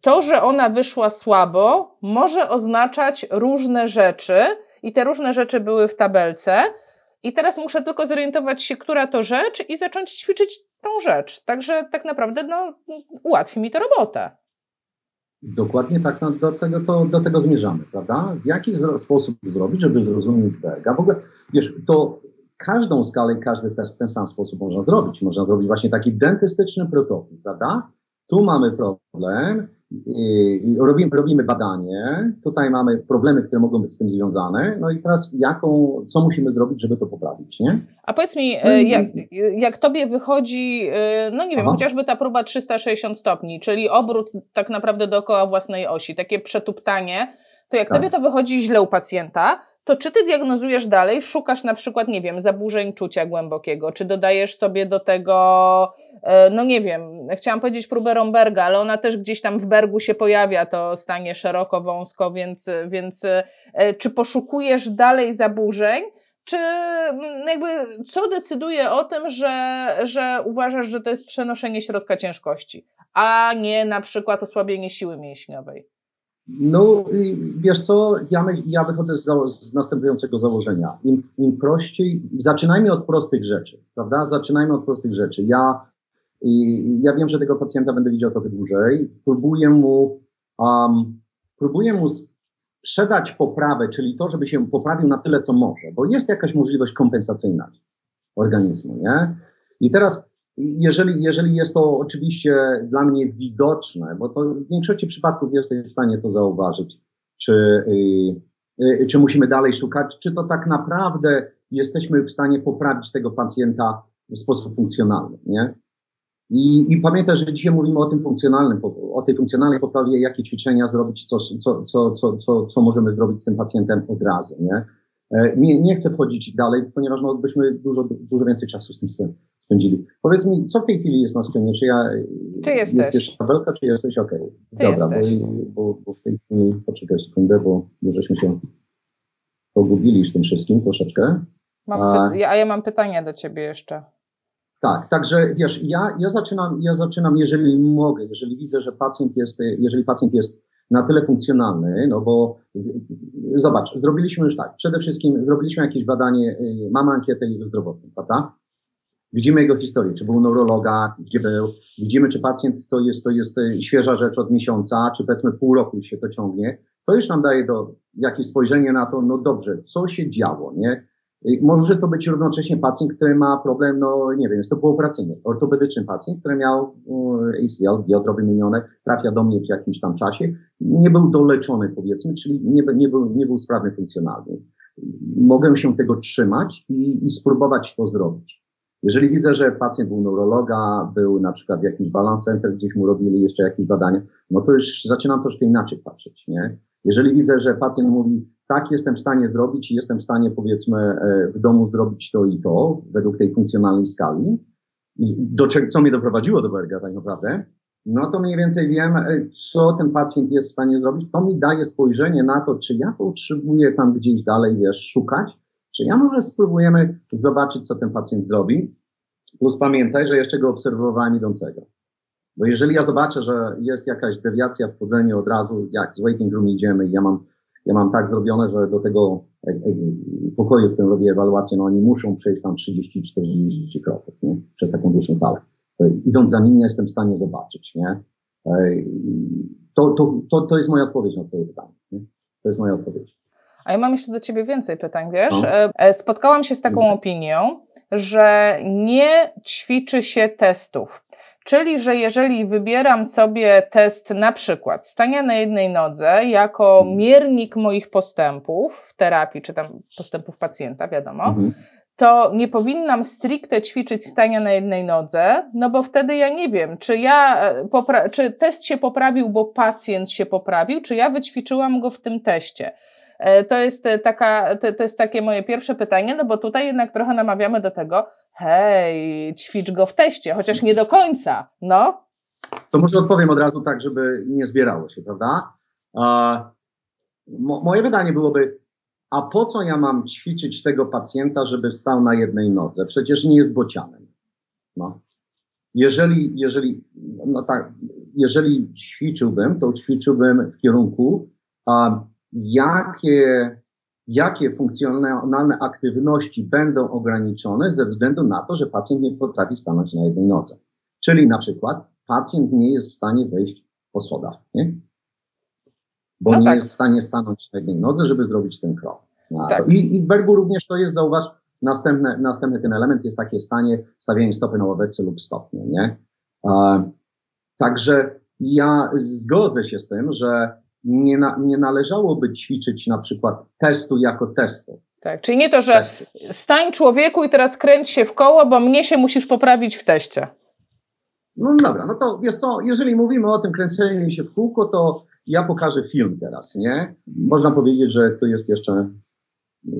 to, że ona wyszła słabo, może oznaczać różne rzeczy, i te różne rzeczy były w tabelce. I teraz muszę tylko zorientować się, która to rzecz, i zacząć ćwiczyć tą rzecz. Także tak naprawdę no, ułatwi mi to robotę. Dokładnie tak no, do, tego, to, do tego zmierzamy, prawda? W jaki sposób zrobić, żeby zrozumieć Berga? W ogóle, wiesz, to każdą skalę i każdy test w ten sam sposób można zrobić. Można zrobić właśnie taki dentystyczny protokół, prawda? Tu mamy problem, i robimy, robimy badanie, tutaj mamy problemy, które mogą być z tym związane, no i teraz jaką, co musimy zrobić, żeby to poprawić, nie? A powiedz mi, no jak, jak tobie wychodzi, e, no nie wiem, Aha. chociażby ta próba 360 stopni, czyli obrót tak naprawdę dookoła własnej osi, takie przetuptanie, to jak tak. tobie to wychodzi źle u pacjenta, to czy ty diagnozujesz dalej, szukasz na przykład, nie wiem, zaburzeń czucia głębokiego, czy dodajesz sobie do tego, no nie wiem, chciałam powiedzieć próbę Romberga, ale ona też gdzieś tam w Bergu się pojawia, to stanie szeroko, wąsko, więc, więc e, czy poszukujesz dalej zaburzeń, czy jakby co decyduje o tym, że, że uważasz, że to jest przenoszenie środka ciężkości, a nie na przykład osłabienie siły mięśniowej? No, wiesz co, ja, ja wychodzę z, z następującego założenia. Im, Im prościej, zaczynajmy od prostych rzeczy, prawda? Zaczynajmy od prostych rzeczy. Ja, ja wiem, że tego pacjenta będę widział trochę dłużej. Próbuję mu, um, próbuję mu sprzedać poprawę, czyli to, żeby się poprawił na tyle, co może, bo jest jakaś możliwość kompensacyjna organizmu, nie? I teraz jeżeli, jeżeli jest to oczywiście dla mnie widoczne, bo to w większości przypadków jesteś w stanie to zauważyć, czy, yy, czy musimy dalej szukać, czy to tak naprawdę jesteśmy w stanie poprawić tego pacjenta w sposób funkcjonalny, nie? I, I pamiętaj, że dzisiaj mówimy o tym funkcjonalnym, o tej funkcjonalnej poprawie, jakie ćwiczenia zrobić, co, co, co, co, co, co możemy zrobić z tym pacjentem od razu, nie? E, nie, nie chcę wchodzić dalej, ponieważ no, byśmy dużo, dużo więcej czasu z tym spędzili. Powiedz mi, co w tej chwili jest na stronie? Czy ja. Ty jesteś. Jest jeszcze tabelka, czy jesteś ok? Ty Dobra, jesteś. Bo, bo, bo w tej chwili, poczekaj sekundę, bo żeśmy się pogubili z tym wszystkim troszeczkę. Mam a, a ja mam pytanie do ciebie jeszcze. Tak, także wiesz, ja, ja, zaczynam, ja zaczynam, jeżeli mogę, jeżeli widzę, że pacjent jest, jeżeli pacjent jest na tyle funkcjonalny, no bo zobacz, zrobiliśmy już tak, przede wszystkim zrobiliśmy jakieś badanie, y, mamy ankietę jego zdrowotną, prawda? Widzimy jego historię, czy był neurologa, gdzie był, widzimy, czy pacjent to jest, to jest y, świeża rzecz od miesiąca, czy powiedzmy pół roku się to ciągnie. To już nam daje do, jakieś spojrzenie na to, no dobrze, co się działo, nie? Może to być równocześnie pacjent, który ma problem, no nie wiem, jest to półoperacyjny, ortopedyczny pacjent, który miał ACL, biodro wymienione, trafia do mnie w jakimś tam czasie, nie był doleczony powiedzmy, czyli nie, nie, był, nie był sprawny funkcjonalnie. Mogę się tego trzymać i, i spróbować to zrobić. Jeżeli widzę, że pacjent był neurologa, był na przykład w jakimś balance center, gdzieś mu robili jeszcze jakieś badania, no to już zaczynam troszkę inaczej patrzeć, nie? Jeżeli widzę, że pacjent mówi, tak, jestem w stanie zrobić i jestem w stanie, powiedzmy, e, w domu zrobić to i to, według tej funkcjonalnej skali, do czego, co mnie doprowadziło do Berga tak naprawdę, no to mniej więcej wiem, e, co ten pacjent jest w stanie zrobić. To mi daje spojrzenie na to, czy ja potrzebuję tam gdzieś dalej, wiesz, szukać, czy ja może spróbujemy zobaczyć, co ten pacjent zrobi. Plus pamiętaj, że jeszcze go obserwowałem idącego. Bo jeżeli ja zobaczę, że jest jakaś dewiacja w chodzeniu od razu, jak z waiting room idziemy i ja mam ja mam tak zrobione, że do tego e, e, pokoju, w którym robię ewaluację, no oni muszą przejść tam 30-40 kroków, nie? Przez taką dłuższą salę. Idąc za nimi, jestem w stanie zobaczyć, nie? E, to, to, to, to jest moja odpowiedź na twoje pytanie. Nie? To jest moja odpowiedź. A ja mam jeszcze do ciebie więcej pytań, wiesz? No. Spotkałam się z taką mhm. opinią, że nie ćwiczy się testów. Czyli, że jeżeli wybieram sobie test na przykład stania na jednej nodze jako mhm. miernik moich postępów w terapii, czy tam postępów pacjenta, wiadomo, mhm. to nie powinnam stricte ćwiczyć stania na jednej nodze, no bo wtedy ja nie wiem, czy ja, e, czy test się poprawił, bo pacjent się poprawił, czy ja wyćwiczyłam go w tym teście. E, to jest taka, to, to jest takie moje pierwsze pytanie, no bo tutaj jednak trochę namawiamy do tego, hej, ćwicz go w teście, chociaż nie do końca, no. To może odpowiem od razu tak, żeby nie zbierało się, prawda? mo moje pytanie byłoby, a po co ja mam ćwiczyć tego pacjenta, żeby stał na jednej nodze? Przecież nie jest bocianem. No. Jeżeli, jeżeli, no tak, jeżeli ćwiczyłbym, to ćwiczyłbym w kierunku, a, jakie jakie funkcjonalne aktywności będą ograniczone ze względu na to, że pacjent nie potrafi stanąć na jednej nodze. Czyli na przykład pacjent nie jest w stanie wejść po schodach, nie? Bo no nie tak. jest w stanie stanąć na jednej nodze, żeby zrobić ten krok. Tak. I, I w Bergu również to jest, zauważ, następny, następny ten element jest takie stanie stawianie stopy na ławeczce lub stopniu, nie? E, także ja zgodzę się z tym, że nie, na, nie należałoby ćwiczyć na przykład testu jako testu. Tak, czyli nie to, że testy. stań człowieku i teraz kręć się w koło, bo mnie się musisz poprawić w teście. No dobra, no to wiesz co, jeżeli mówimy o tym kręceniu się w kółko, to ja pokażę film teraz, nie? Można powiedzieć, że to jest jeszcze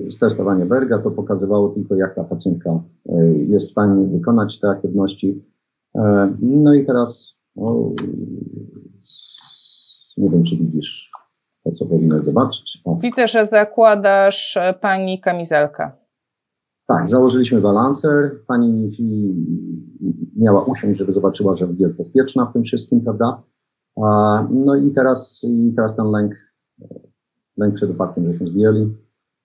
stestowanie Berga, to pokazywało tylko, jak ta pacjentka e, jest w stanie wykonać te aktywności. E, no i teraz o, nie wiem, czy widzisz to, co powinnaś zobaczyć. O. Widzę, że zakładasz e, pani kamizelkę. Tak, założyliśmy balancer. Pani miała usiąść, żeby zobaczyła, że jest bezpieczna w tym wszystkim, prawda? No i teraz, i teraz ten lęk, lęk przed upadkiem żeśmy zdjęli.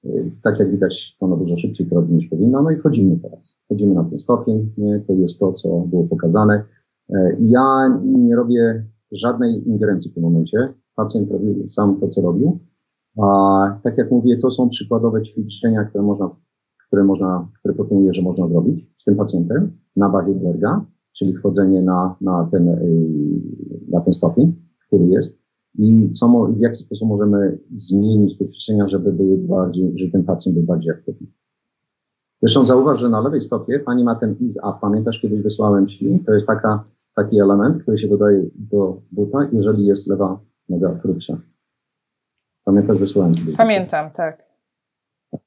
E, tak jak widać, to ono dużo szybciej to robi niż powinno. No i wchodzimy teraz. Wchodzimy na ten stopień. Nie? To jest to, co było pokazane. E, ja nie robię żadnej ingerencji w tym momencie. Pacjent robił sam to, co robił. A tak jak mówię, to są przykładowe ćwiczenia, które można, które można, które proponuję, że można zrobić z tym pacjentem na bazie Berga, czyli wchodzenie na, na ten, y, na ten stopień, który jest i co, w jaki sposób możemy zmienić te ćwiczenia, żeby były bardziej, żeby ten pacjent był bardziej aktywny. Zresztą zauważ, że na lewej stopie pani ma ten is up. Pamiętasz, kiedyś wysłałem ci? To jest taka taki element, który się dodaje do buta, jeżeli jest lewa noga krótsza. Pamiętasz, wysłałem ci. Pamiętam, tak.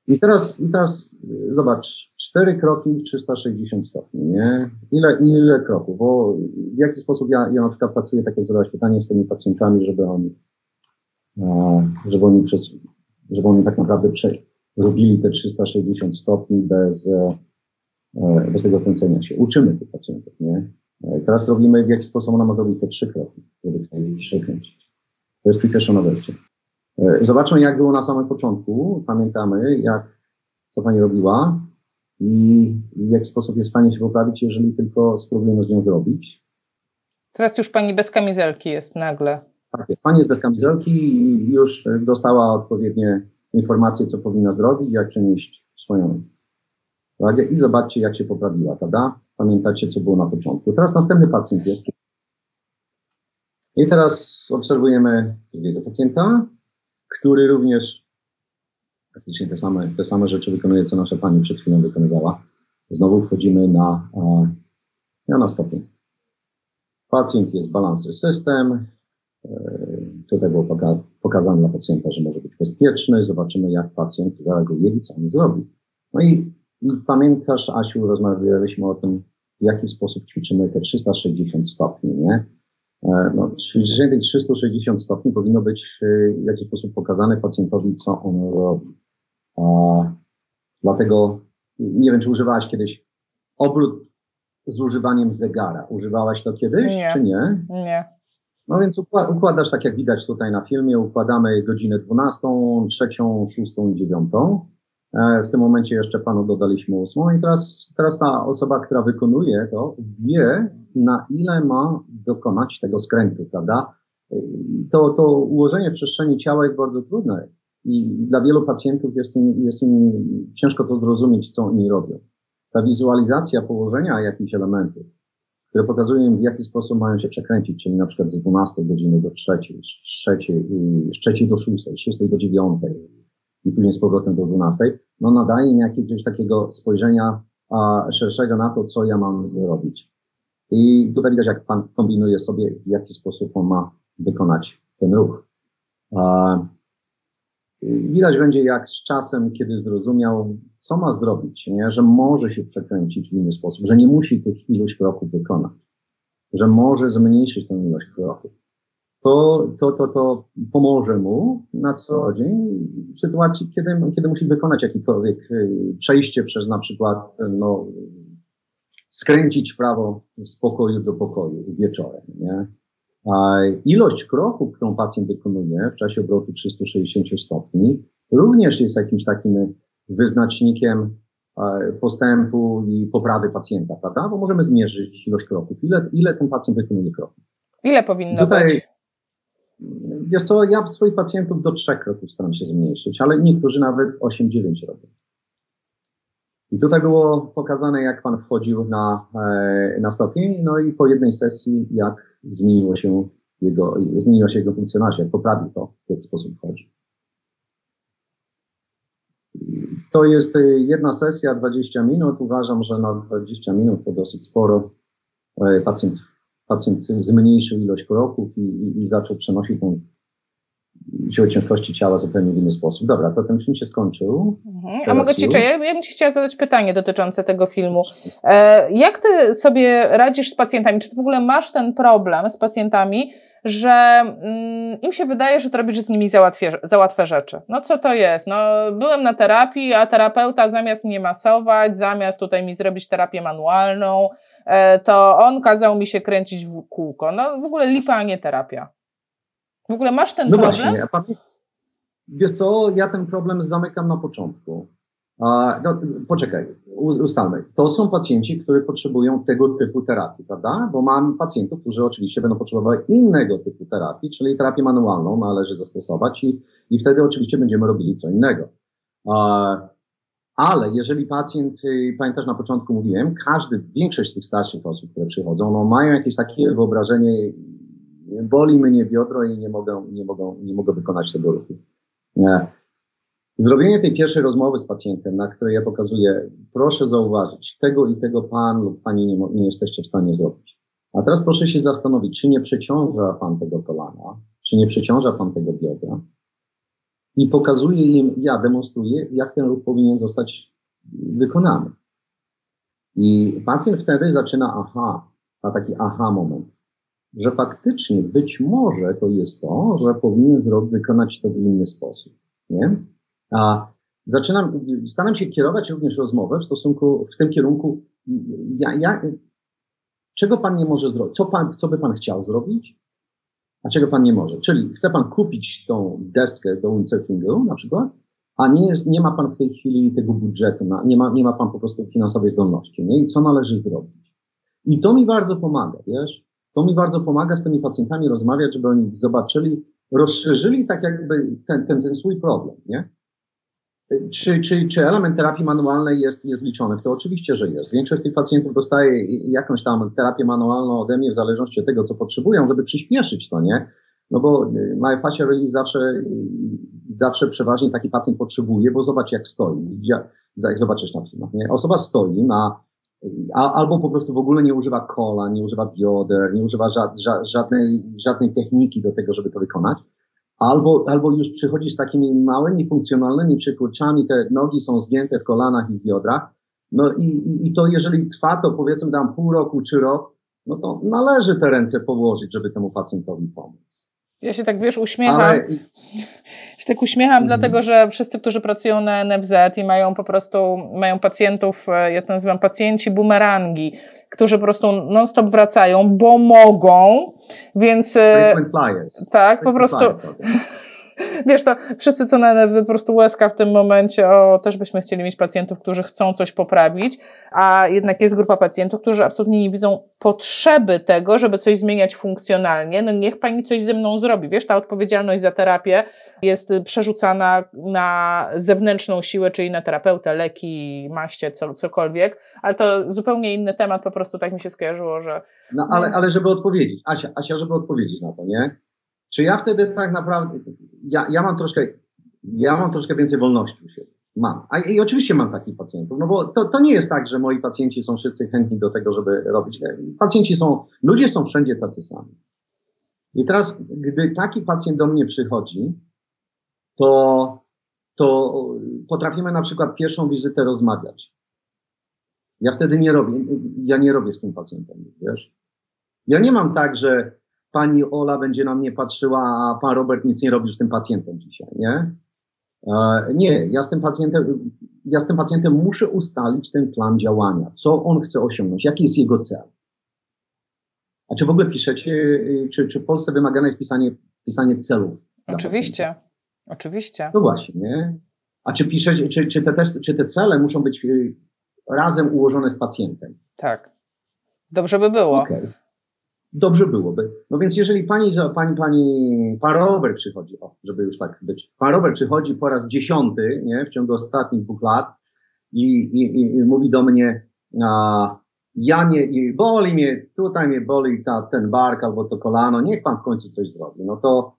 I teraz, I teraz zobacz, cztery kroki 360 stopni, nie? Ile, ile kroków? Bo w jaki sposób ja, ja na przykład pracuję, tak jak zadałeś pytanie z tymi pacjentami, żeby oni, żeby oni przez, żeby oni tak naprawdę robili te 360 stopni bez, e, bez tego kręcenia się. Uczymy tych pacjentów, nie? E, teraz robimy, w jaki sposób ona ma zrobić te trzy kroki, żeby się kręcić. To jest przyspieszona wersja. E, zobaczmy, jak było na samym początku. Pamiętamy, jak, co pani robiła i w jaki sposób jest w stanie się poprawić, jeżeli tylko spróbujemy z nią zrobić. Teraz już pani bez kamizelki jest nagle. Tak jest. Pani jest bez kamizelki i już dostała odpowiednie informacje, co powinna zrobić, jak przenieść swoją wagę i zobaczcie, jak się poprawiła, prawda? Pamiętacie, co było na początku. Teraz następny pacjent jest. I teraz obserwujemy drugiego pacjenta który również praktycznie te same, te same rzeczy wykonuje, co nasza pani przed chwilą wykonywała. Znowu wchodzimy na, na, na stopień. Pacjent jest balancer system. E, tutaj było pokazane dla pacjenta, że może być bezpieczny. Zobaczymy, jak pacjent zareaguje i co on zrobi. No i, i pamiętasz, Asiu, rozmawialiśmy o tym, w jaki sposób ćwiczymy te 360 stopni, nie? E, no, ćwiczenie tych 360 stopni powinno być e, w jakiś sposób pokazane pacjentowi, co on robi. A, dlatego nie wiem, czy używałaś kiedyś obrót z używaniem zegara. Używałaś to kiedyś, nie. czy nie? Nie. No więc układasz, tak jak widać tutaj na filmie, układamy godzinę 12, 3, 6 i 9. E, w tym momencie jeszcze panu dodaliśmy ósmą i teraz, teraz ta osoba, która wykonuje to, wie, na ile ma dokonać tego skrętu, prawda? To, to ułożenie przestrzeni ciała jest bardzo trudne i dla wielu pacjentów jest im, jest im ciężko to zrozumieć, co oni robią. Ta wizualizacja położenia jakichś elementów, które pokazują im, w jaki sposób mają się przekręcić, czyli na przykład z 12 godziny do 3, z 3, z 3 do 6, z 6 do 9, i później z powrotem do 12, no nadaje mi jakiegoś takiego spojrzenia a, szerszego na to, co ja mam zrobić. I tutaj widać, jak pan kombinuje sobie, w jaki sposób on ma wykonać ten ruch. A, widać będzie, jak z czasem, kiedy zrozumiał, co ma zrobić, nie? że może się przekręcić w inny sposób, że nie musi tych iluś kroków wykonać, że może zmniejszyć tę ilość kroków to, to, to, to pomoże mu na co dzień w sytuacji, kiedy, kiedy musi wykonać jakiekolwiek y, przejście przez na przykład no, skręcić w prawo z pokoju do pokoju wieczorem. Nie? A ilość kroków, którą pacjent wykonuje w czasie obrotu 360 stopni, również jest jakimś takim wyznacznikiem postępu i poprawy pacjenta, prawda? Bo możemy zmierzyć ilość kroków. Ile, ile ten pacjent wykonuje kroków? Ile powinno Tutaj, być? Wiesz co, ja swoich pacjentów do trzech kroków staram się zmniejszyć, ale niektórzy nawet 8-9 robią. I tutaj było pokazane, jak pan wchodził na, e, na stopień, no i po jednej sesji, jak zmieniło się jego, zmieniła się jego funkcjonalność, jak poprawił to, w jaki sposób wchodzi. To jest jedna sesja, 20 minut. Uważam, że na 20 minut to dosyć sporo. E, pacjent zmniejszył ilość kroków i, i, i zaczął przenosić tą siłę ciężkości ciała zupełnie w inny sposób. Dobra, to ten film się skończył. Mhm. A mogę Ci, czy ja, ja bym Ci chciała zadać pytanie dotyczące tego filmu. E, jak Ty sobie radzisz z pacjentami? Czy Ty w ogóle masz ten problem z pacjentami, że mm, im się wydaje, że to robisz z nimi za łatwe rzeczy. No co to jest? No byłem na terapii, a terapeuta zamiast mnie masować, zamiast tutaj mi zrobić terapię manualną, e, to on kazał mi się kręcić w kółko. No w ogóle lipa, a nie terapia. W ogóle masz ten no problem? Właśnie, a wiesz co, ja ten problem zamykam na początku. No, poczekaj, ustalmy. To są pacjenci, którzy potrzebują tego typu terapii, prawda? Bo mam pacjentów, którzy oczywiście będą potrzebować innego typu terapii, czyli terapię manualną należy zastosować i, i wtedy oczywiście będziemy robili co innego. Ale jeżeli pacjent, y, pamiętasz na początku mówiłem, każdy, większość z tych starszych osób, które przychodzą, no mają jakieś takie wyobrażenie, boli mnie biodro i nie mogę, nie mogą, nie mogę wykonać tego ruchu. Nie. Zrobienie tej pierwszej rozmowy z pacjentem, na której ja pokazuję, proszę zauważyć, tego i tego pan lub pani nie, nie jesteście w stanie zrobić. A teraz proszę się zastanowić, czy nie przeciąża pan tego kolana, czy nie przeciąża pan tego biodra. i pokazuję im, ja demonstruję, jak ten ruch powinien zostać wykonany. I pacjent wtedy zaczyna, aha, ma taki aha moment, że faktycznie być może to jest to, że powinien wykonać to w inny sposób. Nie? A zaczynam, staram się kierować również rozmowę w stosunku, w tym kierunku, ja, ja, czego pan nie może zrobić, co, pan, co by pan chciał zrobić, a czego pan nie może. Czyli chce pan kupić tą deskę do windsurfingu na przykład, a nie, jest, nie ma pan w tej chwili tego budżetu, na, nie, ma, nie ma pan po prostu finansowej zdolności, nie? I co należy zrobić? I to mi bardzo pomaga, wiesz? To mi bardzo pomaga z tymi pacjentami rozmawiać, żeby oni zobaczyli, rozszerzyli tak jakby ten, ten, ten swój problem, nie? Czy, czy, czy element terapii manualnej jest, jest? To oczywiście, że jest. Większość tych pacjentów dostaje jakąś tam terapię manualną ode mnie w zależności od tego, co potrzebują, żeby przyspieszyć to, nie? No bo y, My Fascia Release zawsze, y, zawsze przeważnie taki pacjent potrzebuje, bo zobacz jak stoi. Jak zobaczysz na filmach, nie? Osoba stoi, ma a, albo po prostu w ogóle nie używa kola, nie używa bioder, nie używa ża, ża, żadnej, żadnej techniki do tego, żeby to wykonać albo, albo już przychodzi z takimi małymi, funkcjonalnymi przykurczami, te nogi są zgięte w kolanach i w biodrach, no i, i, to jeżeli trwa to powiedzmy tam pół roku czy rok, no to należy te ręce położyć, żeby temu pacjentowi pomóc. Ja się tak, wiesz, uśmiecham. Ale... się tak uśmiecham, mhm. dlatego że wszyscy, którzy pracują na NFZ i mają po prostu, mają pacjentów, e, ja to nazywam pacjenci bumerangi, którzy po prostu non-stop wracają, bo mogą, więc... E, tak, po prostu... Wiesz, to wszyscy, co na NFZ, po prostu łezka w tym momencie, o, też byśmy chcieli mieć pacjentów, którzy chcą coś poprawić, a jednak jest grupa pacjentów, którzy absolutnie nie widzą potrzeby tego, żeby coś zmieniać funkcjonalnie. No niech pani coś ze mną zrobi. Wiesz, ta odpowiedzialność za terapię jest przerzucana na zewnętrzną siłę, czyli na terapeutę, leki, maście, co, cokolwiek, ale to zupełnie inny temat, po prostu tak mi się skojarzyło, że... No ale, ale żeby odpowiedzieć, Asia, Asia, żeby odpowiedzieć na to, nie? Czy ja wtedy tak naprawdę, ja, ja mam troszkę, ja mam troszkę więcej wolności u siebie. Mam. A i oczywiście mam takich pacjentów, no bo to, to nie jest tak, że moi pacjenci są wszyscy chętni do tego, żeby robić. Pacjenci są, ludzie są wszędzie tacy sami. I teraz, gdy taki pacjent do mnie przychodzi, to, to potrafimy na przykład pierwszą wizytę rozmawiać. Ja wtedy nie robię, ja nie robię z tym pacjentem, wiesz. Ja nie mam tak, że pani Ola będzie na mnie patrzyła, a pan Robert nic nie robi z tym pacjentem dzisiaj, nie? E, nie, ja z tym pacjentem, ja z tym pacjentem muszę ustalić ten plan działania, co on chce osiągnąć, jaki jest jego cel. A czy w ogóle piszecie, czy, czy w Polsce wymagane jest pisanie, pisanie celów? Oczywiście, oczywiście. No właśnie, nie? A czy piszecie, czy, czy, te, czy te cele muszą być y, razem ułożone z pacjentem? Tak. Dobrze by było. Okay dobrze byłoby. No więc jeżeli pani, pani, pani, pan przychodzi, o, żeby już tak być, pan Robert przychodzi po raz dziesiąty, nie, w ciągu ostatnich dwóch lat i, i, i mówi do mnie, a, ja nie, i boli mnie, tutaj mnie boli ta, ten bark albo to kolano, niech pan w końcu coś zrobi. No to,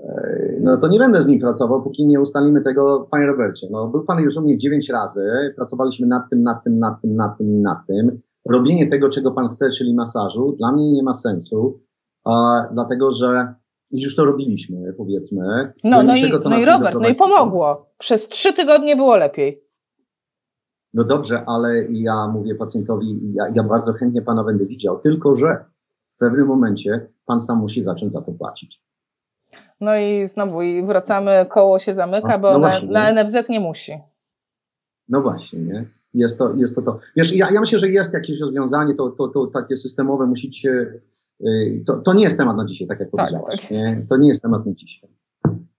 e, no to nie będę z nim pracował, póki nie ustalimy tego, panie Robercie. No był pan już u mnie dziewięć razy, pracowaliśmy nad tym, nad tym, nad tym, nad tym i nad tym robienie tego, czego pan chce, czyli masażu, dla mnie nie ma sensu, a, dlatego że już to robiliśmy, powiedzmy. No, no, i, no i Robert, no i pomogło. Przez trzy tygodnie było lepiej. No dobrze, ale ja mówię pacjentowi, ja, ja bardzo chętnie pana będę widział, tylko że w pewnym momencie pan sam musi zacząć za to płacić. No i znowu i wracamy, koło się zamyka, bo no właśnie, na, na NFZ nie musi. No właśnie, nie? Jest to, jest to to. Wiesz, ja, ja myślę, że jest jakieś rozwiązanie, to, to, to takie systemowe, musicie, y, to, to nie jest temat na dzisiaj, tak jak tak, powiedziałaś. Tak nie? To nie jest temat na dzisiaj.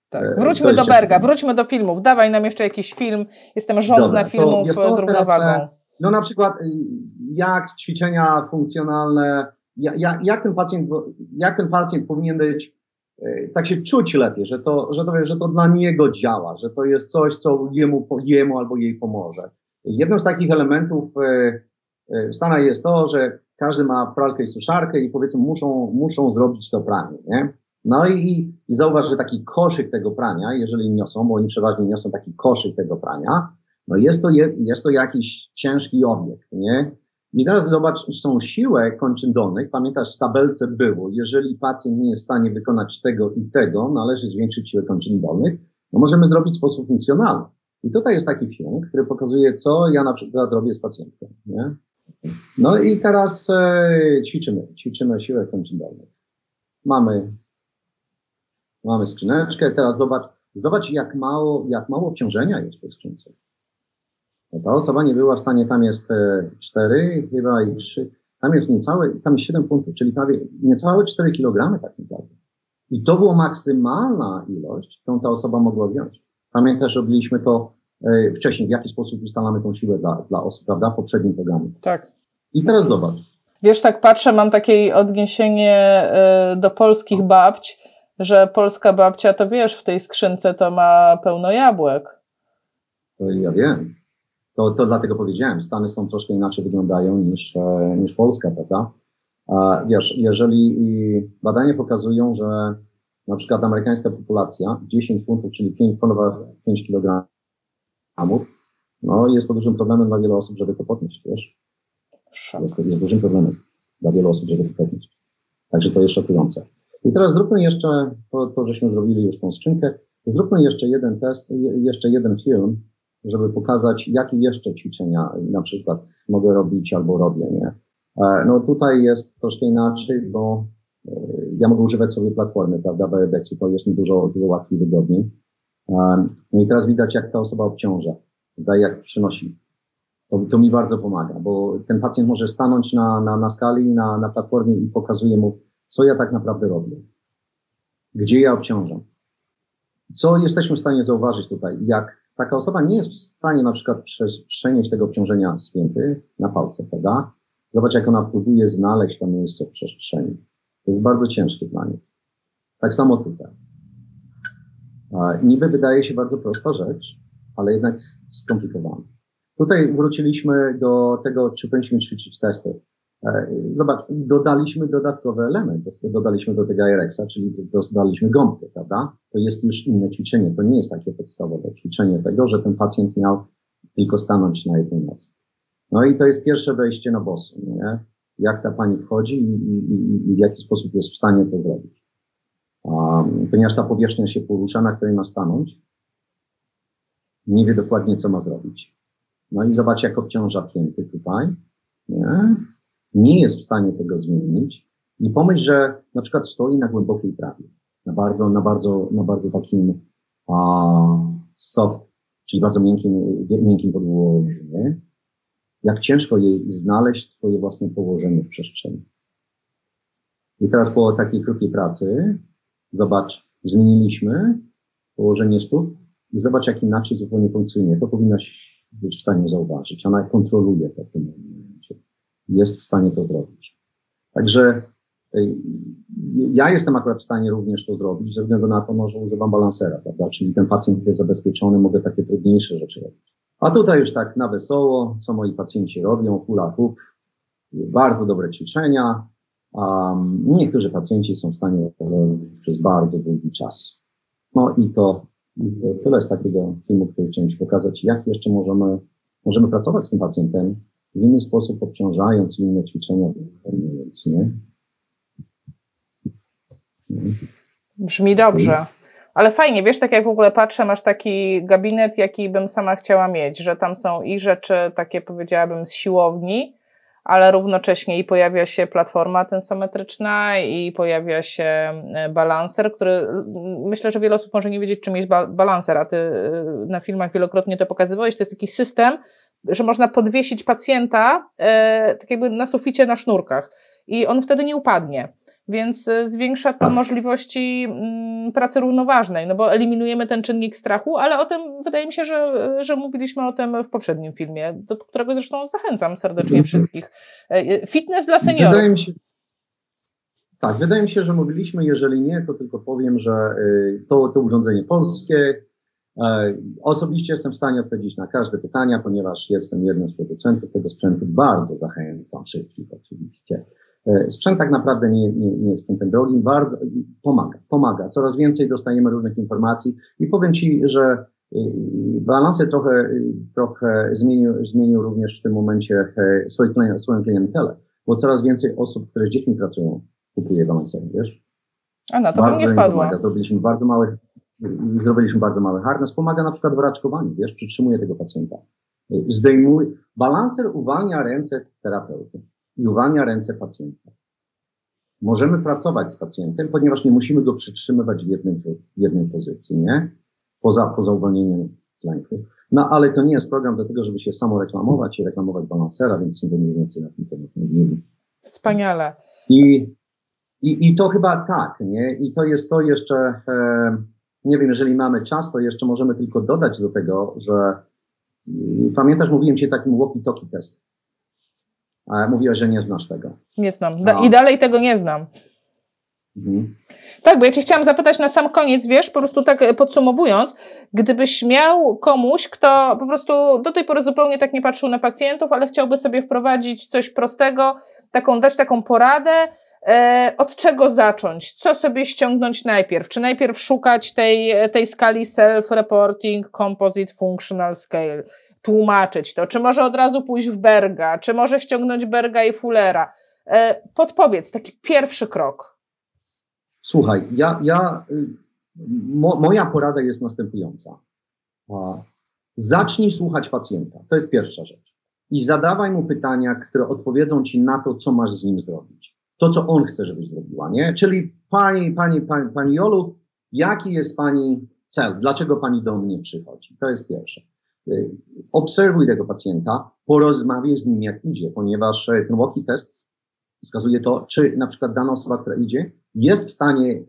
Tak. E, wróćmy do Berga, wróćmy do filmów. Dawaj nam jeszcze jakiś film. Jestem żądna filmów co, z równowagą. Teraz, no na przykład y, jak ćwiczenia funkcjonalne, jak, jak, ten, pacjent, jak ten pacjent powinien być, y, tak się czuć lepiej, że to, że, to, że to dla niego działa, że to jest coś, co jemu, jemu albo jej pomoże. Jednym z takich elementów e, e, w Stanach jest to, że każdy ma pralkę i suszarkę i powiedzmy muszą, muszą zrobić to pranie, nie? No i, i zauważ, że taki koszyk tego prania, jeżeli niosą, bo oni przeważnie niosą taki koszyk tego prania, no jest to, je, jest to jakiś ciężki obiekt, nie? I teraz zobacz tą siłę kończyn dolnych. Pamiętasz, w tabelce było, jeżeli pacjent nie jest w stanie wykonać tego i tego, należy zwiększyć siłę kończyn dolnych. No możemy zrobić w sposób funkcjonalny. I tutaj jest taki film, który pokazuje, co ja na przykład robię z pacjentem. Nie? No i teraz e, ćwiczymy, ćwiczymy siłę kończyn dolnych. Mamy, mamy skrzyneczkę, teraz zobacz, zobacz jak mało, jak mało obciążenia jest w tej skrzynce. Ta osoba nie była w stanie, tam jest e, 4 chyba i 3, tam jest niecałe, tam jest 7 punktów, czyli prawie niecałe 4 kg tak naprawdę. I to była maksymalna ilość, którą ta osoba mogła wziąć. Pamiętasz, robiliśmy to e, wcześniej, w jaki sposób ustalamy tą siłę dla, dla osób, prawda, w poprzednim programie. Tak. I teraz zobacz. Wiesz, tak patrzę, mam takie odniesienie y, do polskich babć, że polska babcia, to wiesz, w tej skrzynce to ma pełno jabłek. Ja wiem. To, to dlatego powiedziałem, Stany są troszkę inaczej wyglądają niż, e, niż Polska, prawda? A wiesz, jeżeli badania pokazują, że na przykład amerykańska populacja 10 funtów, czyli 5 ponad 5 kg, no jest to dużym problemem dla wielu osób, żeby to podnieść, wiesz? Jest, jest dużym problemem dla wielu osób, żeby to podnieść. Także to jest szokujące. I teraz zróbmy jeszcze, to, to żeśmy zrobili już tą skrzynkę, zróbmy jeszcze jeden test, jeszcze jeden film, żeby pokazać, jakie jeszcze ćwiczenia na przykład mogę robić albo robię, nie? E, no tutaj jest troszkę inaczej, bo ja mogę używać sobie platformy, prawda, Biodexy, to jest mi dużo, dużo łatwiej, wygodniej. E, no i teraz widać, jak ta osoba obciąża, prawda, jak przenosi. To, to mi bardzo pomaga, bo ten pacjent może stanąć na, na, na skali, na, na platformie i pokazuje mu, co ja tak naprawdę robię. Gdzie ja obciążam. Co jesteśmy w stanie zauważyć tutaj, jak taka osoba nie jest w stanie na przykład przenieść tego obciążenia spięty na palce, prawda? Zobacz, jak ona próbuje znaleźć to miejsce w przestrzeni. To jest bardzo ciężkie dla niej. Tak samo tutaj. Niby wydaje się bardzo prosta rzecz, ale jednak skomplikowana. Tutaj wróciliśmy do tego, czy powinniśmy ćwiczyć testy. E, zobacz, dodaliśmy dodatkowy element, dodaliśmy do tego IRX-a, czyli dodaliśmy gąbkę, prawda? To jest już inne ćwiczenie, to nie jest takie podstawowe ćwiczenie tego, że ten pacjent miał tylko stanąć na jednej nocy. No i to jest pierwsze wejście na bosu, nie? Jak ta pani wchodzi i, i, i w jaki sposób jest w stanie to zrobić. Um, ponieważ ta powierzchnia się porusza, na której ma stanąć, nie wie dokładnie, co ma zrobić. No i zobacz, jak obciąża pięty tutaj, nie? nie jest w stanie tego zmienić i pomyśl, że na przykład stoi na głębokiej trawie, na bardzo, na bardzo, na bardzo takim a, soft, czyli bardzo miękkim, miękkim podłożu, jak ciężko jej znaleźć twoje własne położenie w przestrzeni. I teraz po takiej krótkiej pracy, zobacz, zmieniliśmy położenie stóp i zobacz, jak inaczej zupełnie funkcjonuje. To powinnaś być w stanie zauważyć. Ona kontroluje to w tym momencie jest w stanie to zrobić. Także ja jestem akurat w stanie również to zrobić, ze względu na to, że używam balansera, prawda? Czyli ten pacjent jest zabezpieczony, mogę takie trudniejsze rzeczy robić. A tutaj już tak na wesoło, co moi pacjenci robią, hula hoop, bardzo dobre ćwiczenia. Um, niektórzy pacjenci są w stanie to robić przez bardzo długi czas. No i to, i to tyle z takiego filmu, który chciałem Ci pokazać, jak jeszcze możemy, możemy pracować z tym pacjentem, w inny sposób obciążając inne ćwiczenia wykonując, nie? Brzmi dobrze. Ale fajnie, wiesz, tak jak w ogóle patrzę, masz taki gabinet, jaki bym sama chciała mieć, że tam są i rzeczy takie, powiedziałabym, z siłowni, ale równocześnie i pojawia się platforma tensometryczna i pojawia się e, balanser, który myślę, że wiele osób może nie wiedzieć, czym jest balanser, a ty e, na filmach wielokrotnie to pokazywałeś. To jest taki system, że można podwiesić pacjenta e, tak jakby na suficie na sznurkach i on wtedy nie upadnie. Więc e, zwiększa to możliwości mm, pracy równoważnej, no bo eliminujemy ten czynnik strachu, ale o tym wydaje mi się, że, że mówiliśmy o tym w poprzednim filmie, do którego zresztą zachęcam serdecznie mhm. wszystkich. E, fitness dla seniorów. Wydaje mi się, tak, wydaje mi się, że mówiliśmy, jeżeli nie, to tylko powiem, że y, to, to urządzenie polskie, E, osobiście jestem w stanie odpowiedzieć na każde pytania, ponieważ jestem jednym z producentów tego sprzętu. Bardzo zachęcam wszystkich oczywiście. E, sprzęt tak naprawdę nie, nie, nie jest sprzętem drogim, bardzo pomaga, pomaga. Coraz więcej dostajemy różnych informacji i powiem Ci, że y, Balancer trochę, y, trochę zmienił, zmienił również w tym momencie e, swoją, klientelę, bo coraz więcej osób, które z dziećmi pracują, kupuje balancery, wiesz? A na to bym nie wpadła. Zrobiliśmy bardzo małe zrobiliśmy bardzo mały harnes, pomaga na przykład w raczkowaniu, wiesz, przytrzymuje tego pacjenta. Zdejmuje, balanser uwalnia ręce terapeuty i uwalnia ręce pacjenta. Możemy pracować z pacjentem, ponieważ nie musimy go przytrzymywać w jednej, w jednej pozycji, nie? Poza, poza uwolnieniem z lęku. No ale to nie jest program do tego, żeby się samo reklamować i reklamować balansera, więc nie będziemy więcej na tym temat mówili. Wspaniale. I, i, I to chyba tak, nie? I to jest to jeszcze, e, nie wiem, jeżeli mamy czas, to jeszcze możemy tylko dodać do tego, że pamiętasz, mówiłem ci o takim walkie-talkie test. A mówiłaś, że nie znasz tego. Nie znam. Da no. I dalej tego nie znam. Mhm. Tak, bo ja Cię chciałam zapytać na sam koniec, wiesz, po prostu tak e, podsumowując, gdybyś miał komuś, kto po prostu do tej pory zupełnie tak nie patrzył na pacjentów, ale chciałby sobie wprowadzić coś prostego, taką, dać taką poradę, e, od czego zacząć? Co sobie ściągnąć najpierw? Czy najpierw szukać tej, tej skali self-reporting, composite functional scale? Tłumaczyć to? Czy może od razu pójść w Berga? Czy może ściągnąć Berga i Fullera? E, podpowiedz, taki pierwszy krok. Słuchaj, ja, ja y, mo, moja porada jest następująca. Zacznij słuchać pacjenta. To jest pierwsza rzecz. I zadawaj mu pytania, które odpowiedzą ci na to, co masz z nim zrobić. To, co on chce, żebyś zrobiła, nie? Czyli pani, pani, pani, pani Jolu, jaki jest pani cel? Dlaczego pani do mnie przychodzi? To jest pierwsze. Y, obserwuj tego pacjenta, porozmawiaj z nim, jak idzie, ponieważ e, ten walkie test wskazuje to, czy na przykład dana osoba, która idzie, jest w stanie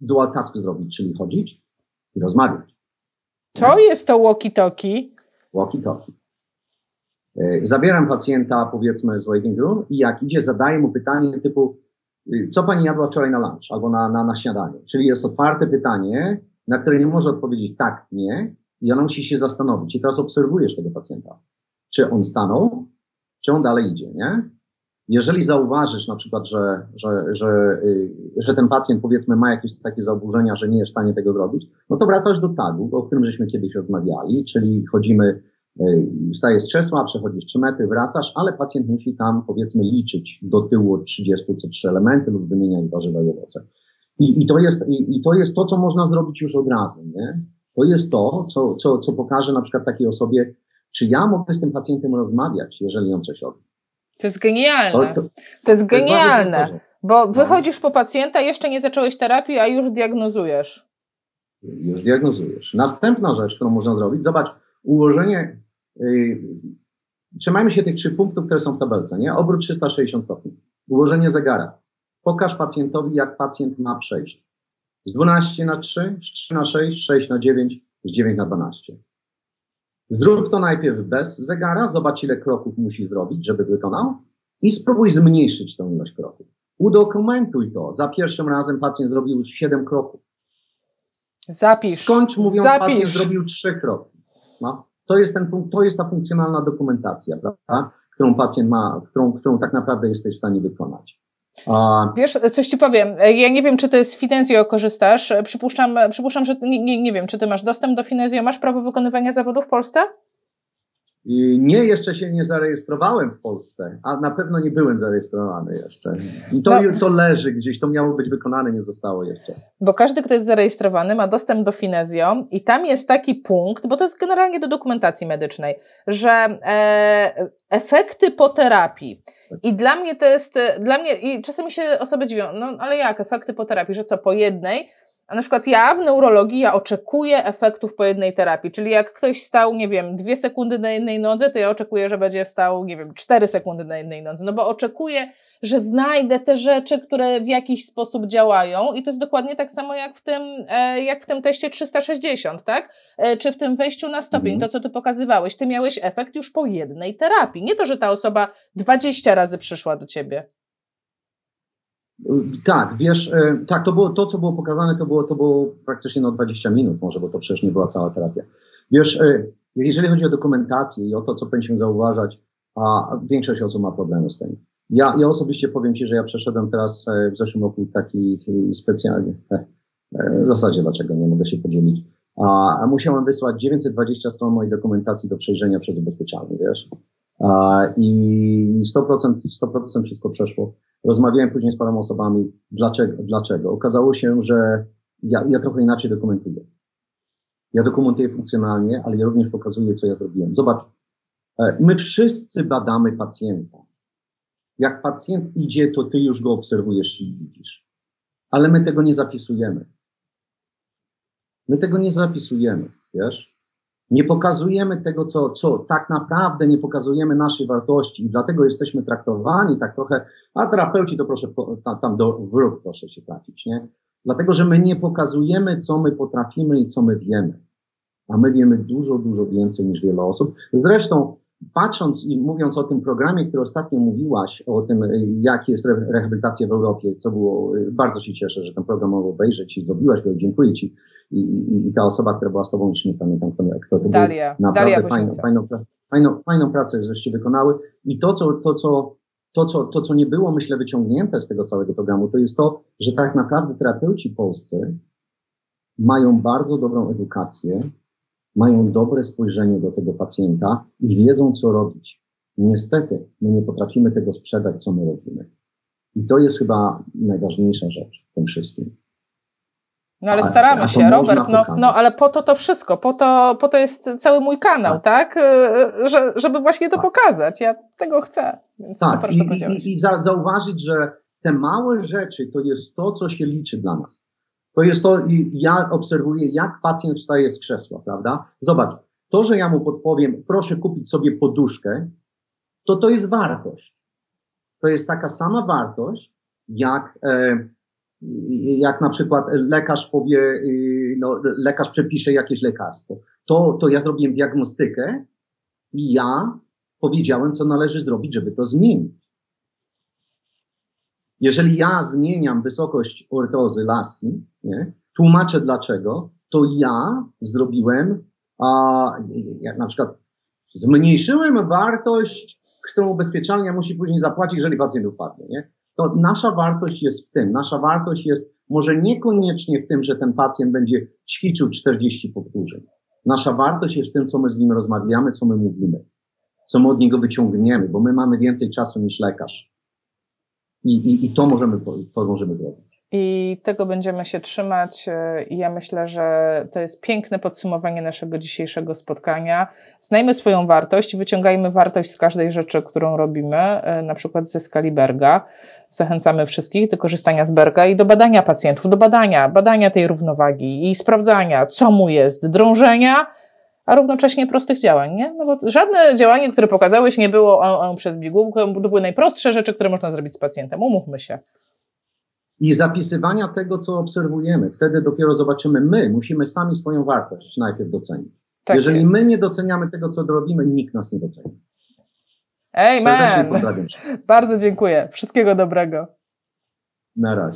dual task zrobić, czyli chodzić i rozmawiać. Co jest to walkie-talkie? Walkie-talkie. E, zabieram pacjenta, powiedzmy, z waiting room i jak idzie, zadaję mu pytanie typu, y, co pani jadła wczoraj na lunch albo na, na, na śniadanie? Czyli jest otwarte pytanie, na które nie może odpowiedzieć tak, nie, i ona musi się zastanowić. I teraz obserwujesz tego pacjenta. Czy on stanął, czy on dalej idzie, nie? Jeżeli zauważysz na przykład, że, że, że, y, że ten pacjent powiedzmy ma jakieś takie zaburzenia, że nie jest w stanie tego zrobić, no to wracasz do tagu, o którym żeśmy kiedyś rozmawiali, czyli chodzimy, y, wstajesz z krzesła, przechodzisz 3 metry, wracasz, ale pacjent musi tam powiedzmy liczyć do tyłu od 30 co 3 elementy lub wymieniać warzywa i owoce. I, i, to jest, i, I to jest to, co można zrobić już od razu, nie? To jest to, co, co, co pokaże na przykład takiej osobie, czy ja mogę z tym pacjentem rozmawiać, jeżeli on coś robi. To jest genialne. To, to, to jest genialne, jest bo no. wychodzisz po pacjenta, jeszcze nie zacząłeś terapii, a już diagnozujesz. Już diagnozujesz. Następna rzecz, którą można zrobić, zobacz, ułożenie, yy, trzymajmy się tych trzech punktów, które są w tabelce, nie? Obrót 360 stopni. Ułożenie zegara. Pokaż pacjentowi, jak pacjent ma przejść. Z 12 na 3, z 3 na 6, 6 na 9, z 9 na 12. Zrób to najpierw bez zegara, zobacz ile kroków musi zrobić, żeby wykonał i spróbuj zmniejszyć tą ilość kroków. Udokumentuj to. Za pierwszym razem pacjent zrobił 7 kroków. Zapisz. Skończ mówiąc, Zapisz. pacjent zrobił 3 kroki. No, to, jest ten, to jest ta funkcjonalna dokumentacja, prawda? którą pacjent ma, którą, którą tak naprawdę jesteś w stanie wykonać. Wiesz, coś ci powiem. Ja nie wiem, czy ty z Finezio korzystasz. Przypuszczam, przypuszczam że nie, nie, nie wiem, czy ty masz dostęp do Finezio. Masz prawo wykonywania zawodu w Polsce? Nie, jeszcze się nie zarejestrowałem w Polsce, a na pewno nie byłem zarejestrowany jeszcze. To, no, to leży gdzieś, to miało być wykonane, nie zostało jeszcze. Bo każdy, kto jest zarejestrowany, ma dostęp do Finezjo i tam jest taki punkt, bo to jest generalnie do dokumentacji medycznej, że e, efekty po terapii. I dla mnie to jest, dla mnie, i czasami się osoby dziwią, no ale jak efekty po terapii, że co, po jednej? A na przykład ja w neurologii ja oczekuję efektów po jednej terapii, czyli jak ktoś stał, nie wiem, dwie sekundy na jednej nodze, to ja oczekuję, że będzie stał, nie wiem, cztery sekundy na jednej nodze, no bo oczekuję, że znajdę te rzeczy, które w jakiś sposób działają i to jest dokładnie tak samo jak w tym, e, jak w tym teście 360, tak? E, czy w tym wejściu na stopień, mhm. to co ty pokazywałeś, ty miałeś efekt już po jednej terapii, nie to, że ta osoba 20 razy przyszła do ciebie. Tak, wiesz, e, tak, to było to, co było pokazane, to było, to było praktycznie no 20 minut może, bo to przecież nie była cała terapia. Wiesz, e, jeżeli chodzi o dokumentację i o to, co powinniśmy zauważać, a większość osób ma problemy z tym. Ja, ja osobiście powiem Ci, że ja przeszedłem teraz e, w zeszłym roku taki specjalny, w zasadzie dlaczego nie mogę się podzielić, a, musiałem wysłać 920 stron mojej dokumentacji do przejrzenia przed ubezpieczalni, wiesz. I 100%, 100% wszystko przeszło. Rozmawiałem później z paroma osobami, dlaczego. dlaczego. Okazało się, że ja, ja trochę inaczej dokumentuję. Ja dokumentuję funkcjonalnie, ale ja również pokazuję, co ja zrobiłem. Zobacz, e, my wszyscy badamy pacjenta. Jak pacjent idzie, to ty już go obserwujesz i widzisz. Ale my tego nie zapisujemy. My tego nie zapisujemy, wiesz? Nie pokazujemy tego, co, co tak naprawdę nie pokazujemy naszej wartości i dlatego jesteśmy traktowani tak trochę, a terapeuci to proszę tam do wróg proszę się trafić, nie? Dlatego, że my nie pokazujemy, co my potrafimy i co my wiemy. A my wiemy dużo, dużo więcej niż wiele osób. Zresztą, patrząc i mówiąc o tym programie, który ostatnio mówiłaś, o tym, jak jest rehabilitacja w Europie, co było, bardzo się cieszę, że ten program mogę obejrzeć i zrobiłaś go, dziękuję Ci. I, i, I, ta osoba, która była z Tobą, już nie pamiętam, kto, kto to Dalia, był. Naprawdę Dalia fajną, fajną, fajną, fajną pracę żeście wykonały. I to, co, to, co to co, to, co nie było, myślę, wyciągnięte z tego całego programu, to jest to, że tak naprawdę terapeuci polscy mają bardzo dobrą edukację, mają dobre spojrzenie do tego pacjenta i wiedzą, co robić. Niestety, my nie potrafimy tego sprzedać, co my robimy. I to jest chyba najważniejsza rzecz w tym wszystkim. No ale staramy się, Robert, no, no ale po to to wszystko, po to, po to jest cały mój kanał, tak? tak? Że, żeby właśnie to tak. pokazać. Ja tego chcę, więc tak. super, że to powiedziałeś. I, i za, zauważyć, że te małe rzeczy to jest to, co się liczy dla nas. To jest to, ja obserwuję, jak pacjent wstaje z krzesła, prawda? Zobacz, to, że ja mu podpowiem, proszę kupić sobie poduszkę, to to jest wartość. To jest taka sama wartość, jak e, jak na przykład lekarz powie, y, no, lekarz przepisze jakieś lekarstwo, to, to ja zrobiłem diagnostykę i ja powiedziałem, co należy zrobić, żeby to zmienić. Jeżeli ja zmieniam wysokość ortozy laski, nie, tłumaczę dlaczego, to ja zrobiłem, a, jak na przykład zmniejszyłem wartość, którą ubezpieczalnia musi później zapłacić, jeżeli pacjent upadnie. Nie? to nasza wartość jest w tym. Nasza wartość jest może niekoniecznie w tym, że ten pacjent będzie ćwiczył 40 powtórzeń. Nasza wartość jest w tym, co my z nim rozmawiamy, co my mówimy, co my od niego wyciągniemy, bo my mamy więcej czasu niż lekarz. I, i, i to możemy, to możemy zrobić. I tego będziemy się trzymać. E, I ja myślę, że to jest piękne podsumowanie naszego dzisiejszego spotkania. Znajmy swoją wartość, wyciągajmy wartość z każdej rzeczy, którą robimy, e, na przykład ze skali Berga. Zachęcamy wszystkich do korzystania z Berga i do badania pacjentów, do badania, badania tej równowagi i sprawdzania, co mu jest, drążenia, a równocześnie prostych działań, nie? No bo żadne działanie, które pokazałeś, nie było on, on przez biegówkę, to były najprostsze rzeczy, które można zrobić z pacjentem. Umówmy się i zapisywania tego, co obserwujemy. Wtedy dopiero zobaczymy, my musimy sami swoją wartość najpierw docenić. Tak Jeżeli jest. my nie doceniamy tego, co robimy, nikt nas nie doceni. Amen. Bardzo dziękuję. Wszystkiego dobrego. Na razie.